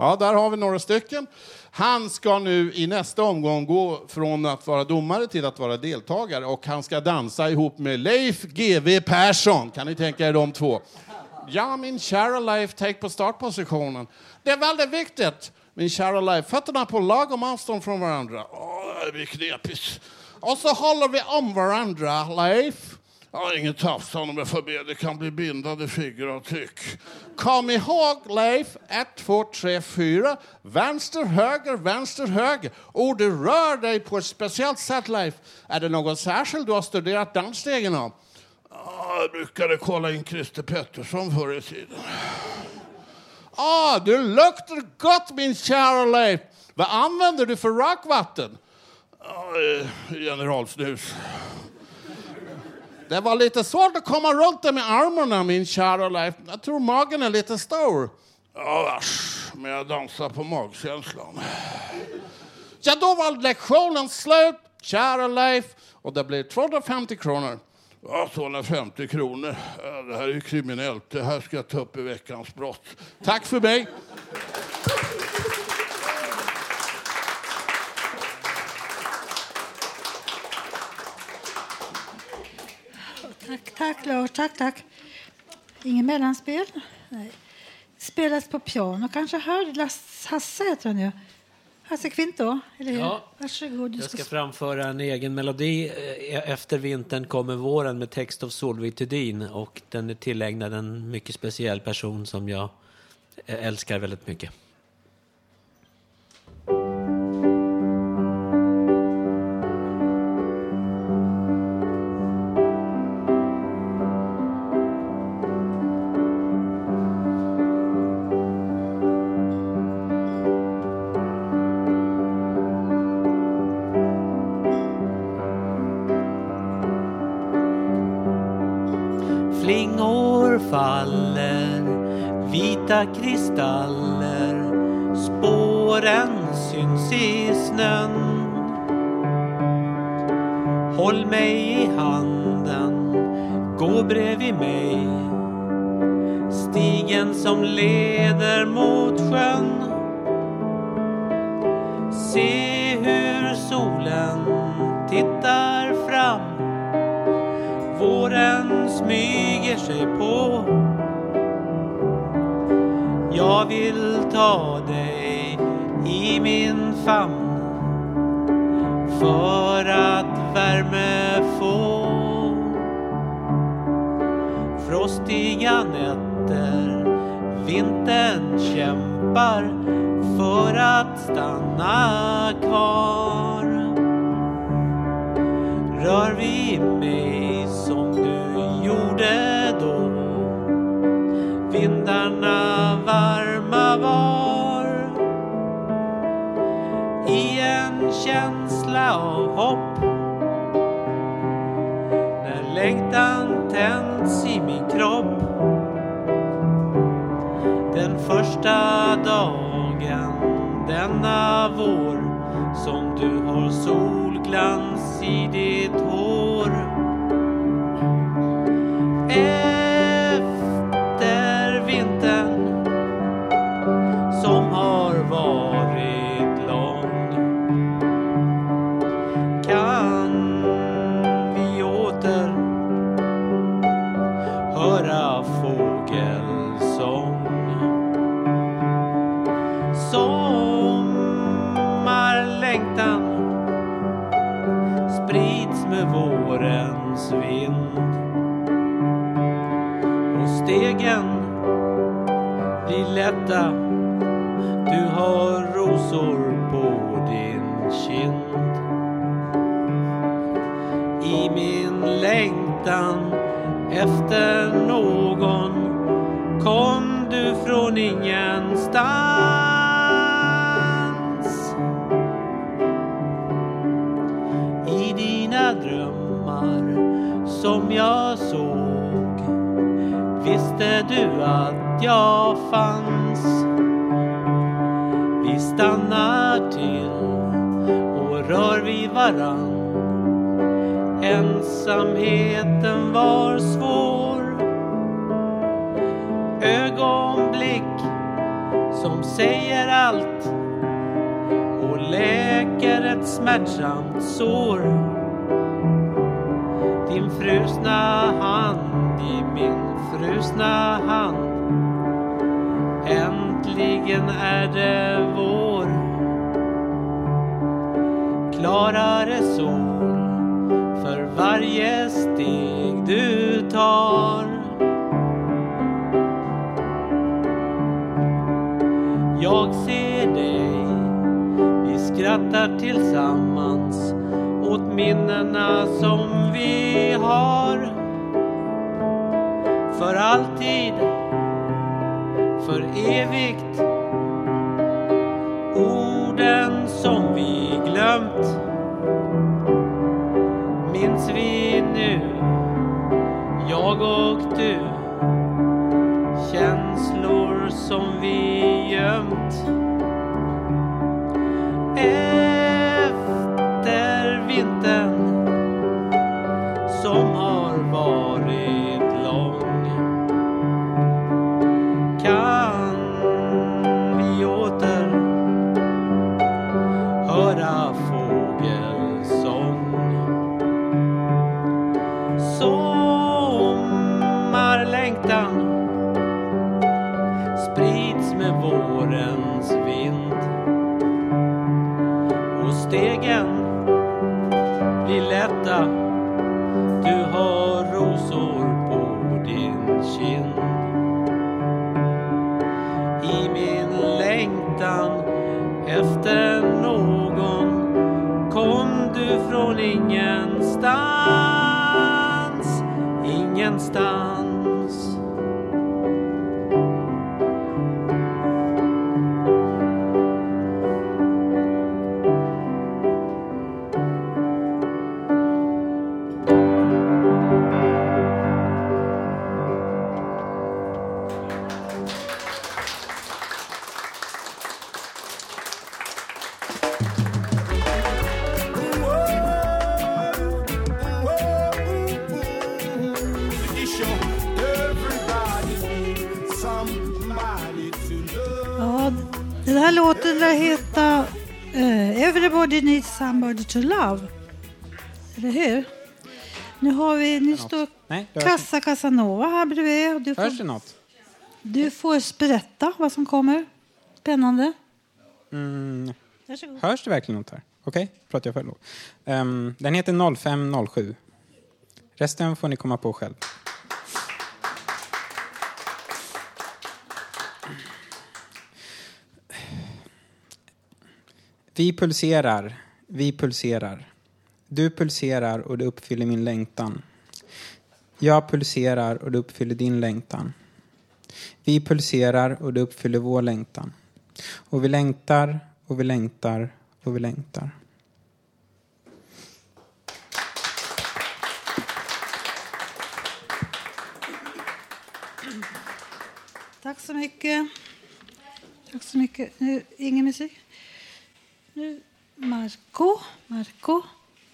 Ja, där har vi några stycken. Han ska nu i nästa omgång gå från att vara domare till att vara deltagare och han ska dansa ihop med Leif GW Persson. Kan ni tänka er de två? Ja, min kära Leif, tänk på startpositionen. Det är väldigt viktigt, min kära Leif. Fötterna på lagom avstånd från varandra. Åh, det blir knepigt. Och så håller vi om varandra, Leif. Ja, inget tafs om jag får be. Det kan bli bindande fingeravtryck. Kom ihåg, Leif. Ett, två, tre, fyra. Vänster, höger, vänster, höger. Och du rör dig på ett speciellt sätt, Leif. Är det någon särskild du har studerat dansstegen av? Ja, jag brukade kolla in Christer Pettersson förr i tiden. Ah, du luktar gott min kära Leif. Vad använder du för rakvatten? Ja, eh, generalsnus. Det var lite svårt att komma runt det med armarna, min kära Leif. Jag tror magen är lite stor. Ja, vars, men jag dansar på magkänslan. Ja, då var lektionen slut, kära Leif. Och det blir 250 kronor. Ja, 250 kronor. Det här är ju kriminellt. Det här ska jag ta upp i veckans brott. Tack för mig. Tack, tack Lars. Tack, tack. Ingen mellanspel? Nej. Spelas på piano kanske här? Lass- Hasse heter han ju. Hasse Kvinto, eller hur? Ja. Varsågod. Du Jag ska ska framföra en egen melodi. Eh, Efter vintern kommer våren med text av Solveig Thedin och den är tillägnad en mycket speciell person som jag eh, älskar väldigt mycket. Faller, vita kristaller Spåren syns i snön. Håll mig i handen, gå bredvid mig. Stigen som leder mot sjön. Se hur solen tittar fram. Våren smyger sig på. Jag vill ta dig i min famn för att värme få. Frostiga nätter, vintern kämpar för att stanna kvar. Rör vid mig gjorde då. Vindarna varma var. I en känsla av hopp. När längtan tänds i min kropp. Den första dagen denna vår. Som du har solglans i ditt hår. Inte någon. Kom du från ingenstans? I dina drömmar som jag såg visste du att jag fanns. Vi stannar till och rör vid varann. Ensamheten var svår. Ögonblick som säger allt och läker ett smärtsamt sår. Din frusna hand i min frusna hand. Äntligen är det vår. Klarare sol för varje steg du tar. Jag ser dig, vi skrattar tillsammans åt minnena som vi har för alltid, för evigt. Orden som vi glömt minns vi nu, jag och du. Som vi gömt. Ingenstans. Somebody to love. Eller hur? Nu har vi, nu står Nej, Kassa Casanova här bredvid. Du Hörs det får, något? du får berätta vad som kommer. Spännande. Mm. Varsågod. Hörs det verkligen något här? Okej, pratar jag för lågt. Um, den heter 0507. Resten får ni komma på själv. Vi pulserar, vi pulserar. Du pulserar och det uppfyller min längtan. Jag pulserar och det uppfyller din längtan. Vi pulserar och det uppfyller vår längtan. Och vi längtar och vi längtar och vi längtar. Tack så mycket. Tack så mycket. Nu, ingen musik. Nu, Marco. Marco.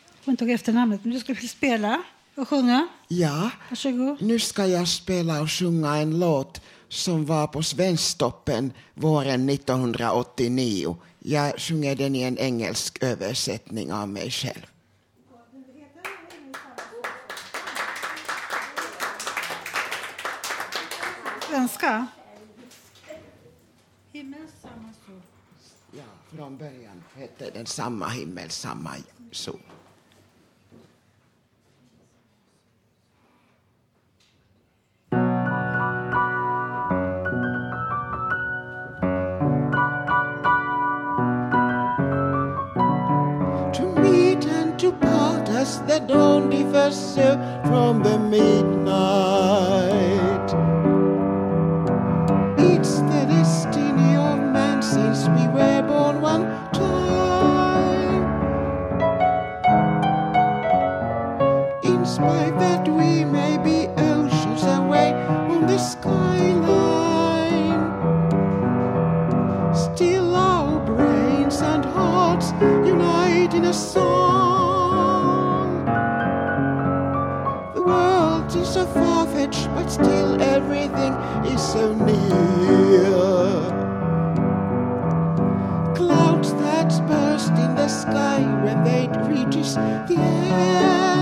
Jag får inte ihåg efternamnet, men du ska spela och sjunga. Ja, Varsågod. nu ska jag spela och sjunga en låt som var på Svensktoppen våren 1989. Jag sjunger den i en engelsk översättning av mig själv. Svenska. Från början hette den Samma himmel, samma sol. To meet and to part as the dawn differs from the midnight. Song. The world is so far fetched, but still everything is so near. Clouds that burst in the sky when they reaches the end.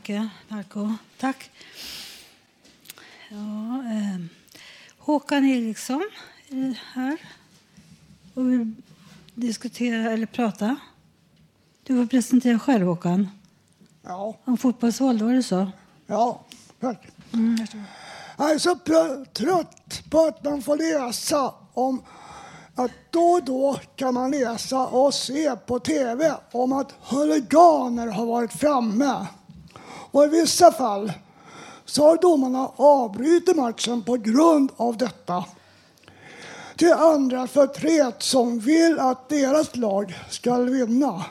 Mycket, Marco. Tack. Ja, eh, Håkan Eriksson är här och vill diskutera eller prata. Du får presentera själv, Håkan. Ja. Om fotbollsvåld, var det så? Ja, tack. Mm. Jag är så trött på att man får läsa om att då och då kan man läsa och se på tv om att huliganer har varit framme. Och i vissa fall så har domarna avbrutit matchen på grund av detta. Till andra förtret som vill att deras lag ska vinna.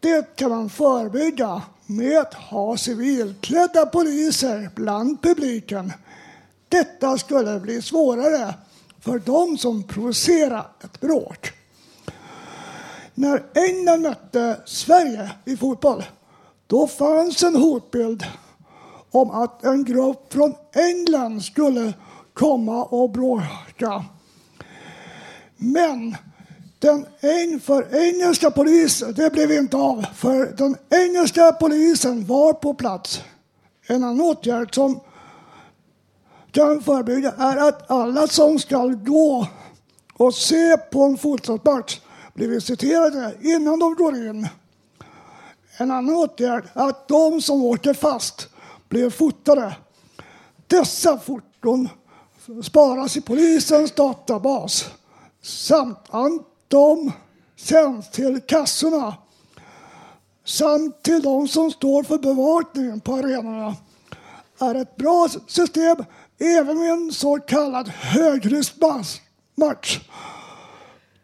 Det kan man förebygga med att ha civilklädda poliser bland publiken. Detta skulle bli svårare för de som provocerar ett bråk. När England mötte Sverige i fotboll, då fanns en hotbild om att en grupp från England skulle komma och bråka. Men den eng för engelska polisen, det blev inte av, för den engelska polisen var på plats. En annan åtgärd som kan förebygga är att alla som ska gå och se på en fotbollsmatch blir visiterade innan de går in. En annan åtgärd är att de som åker fast blir fotade. Dessa foton sparas i polisens databas samt att de sänds till kassorna samt till de som står för bevakningen på arenorna är ett bra system även i en så kallad högriskmatch.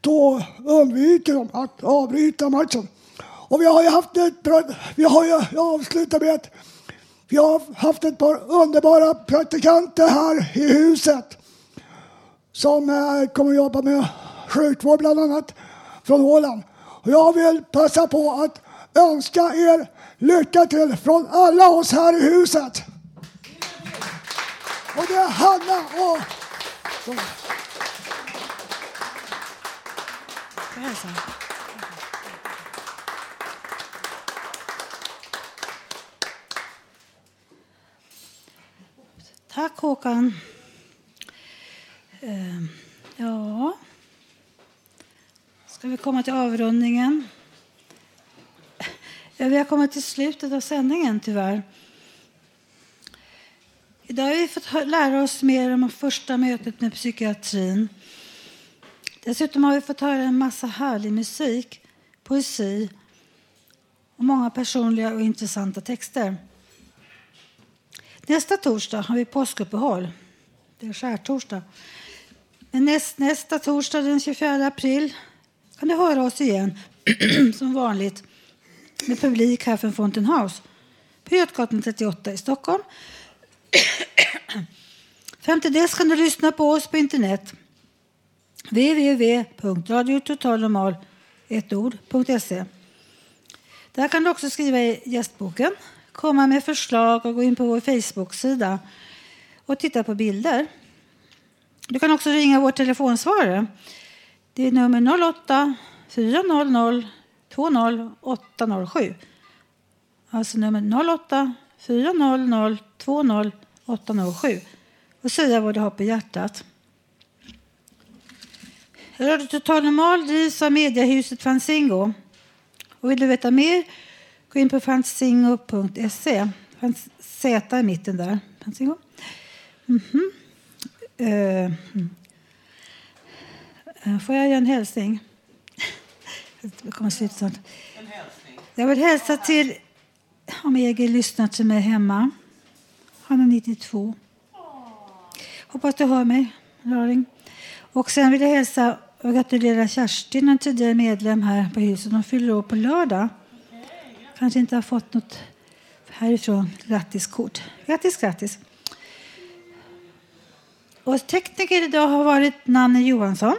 Då undviker de att avbryta matchen. Och vi har ju haft ett bra, vi har ju, jag avslutar med att vi har haft ett par underbara praktikanter här i huset som eh, kommer att jobba med sjukvård bland annat från Åland. Och jag vill passa på att önska er lycka till från alla oss här i huset. Och det är Hanna och... Så. Tack Håkan. Eh, ja. Ska vi komma till avrundningen? Ja, vi har kommit till slutet av sändningen tyvärr. Idag har vi fått lära oss mer om första mötet med psykiatrin. Dessutom har vi fått höra en massa härlig musik, poesi och många personliga och intressanta texter. Nästa torsdag har vi påskuppehåll. Det är skärtorsdag. Men näst, nästa torsdag den 24 april kan du höra oss igen som vanligt med publik här från Fountain House. på Götgatan 38 i Stockholm. Fram till dess kan du lyssna på oss på internet. www.radiototalnormal.se Där kan du också skriva i gästboken, komma med förslag och gå in på vår Facebook-sida och titta på bilder. Du kan också ringa vår telefonsvarare. Det är nummer 08 400 20807. Alltså nummer 08 400 20807 och säga vad du har på hjärtat. Radio Total Normal drivs av mediehuset Fanzingo. Och vill du veta mer, gå in på fanzingo.se. Fanns Z i mitten där. Fanzingo. Mhm. Eh, eh, Får jag göra en hälsning? Det kommer sluta snart. Jag vill hälsa till, om Egil lyssnar till mig hemma. Han är 92. Hoppas du hör mig, Raring. Och sen vill jag hälsa och gratulera Kerstin, en tidigare medlem här på huset. Hon fyller år på lördag. Kanske inte har fått något härifrån grattiskort. Grattis, grattis. Och tekniker idag har varit Nanne Johansson.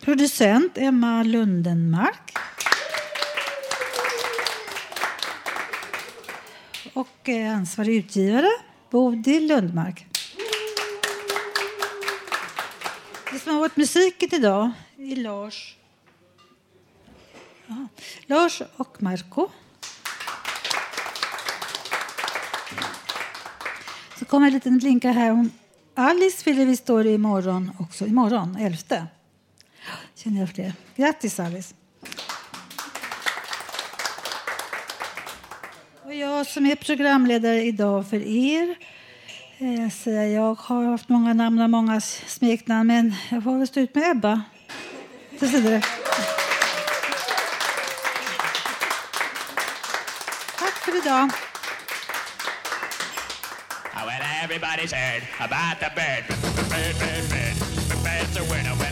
Producent Emma Lundenmark. Och eh, ansvarig utgivare Bodil Lundmark. Det som har varit musiken idag i Lars, ja, Lars och Marco. Så kommer en liten blinka här om Alice fyller visst år imorgon också. Imorgon, 11. Känner jag för det. Grattis Alice. Och jag som är programledare idag för er. Eh, jag har haft många namn och många smeknamn men jag får väl stå ut med Ebba. Tills vidare. Tack för well, everybody's heard about the bird. Bird, bird, bird. The bird's winner.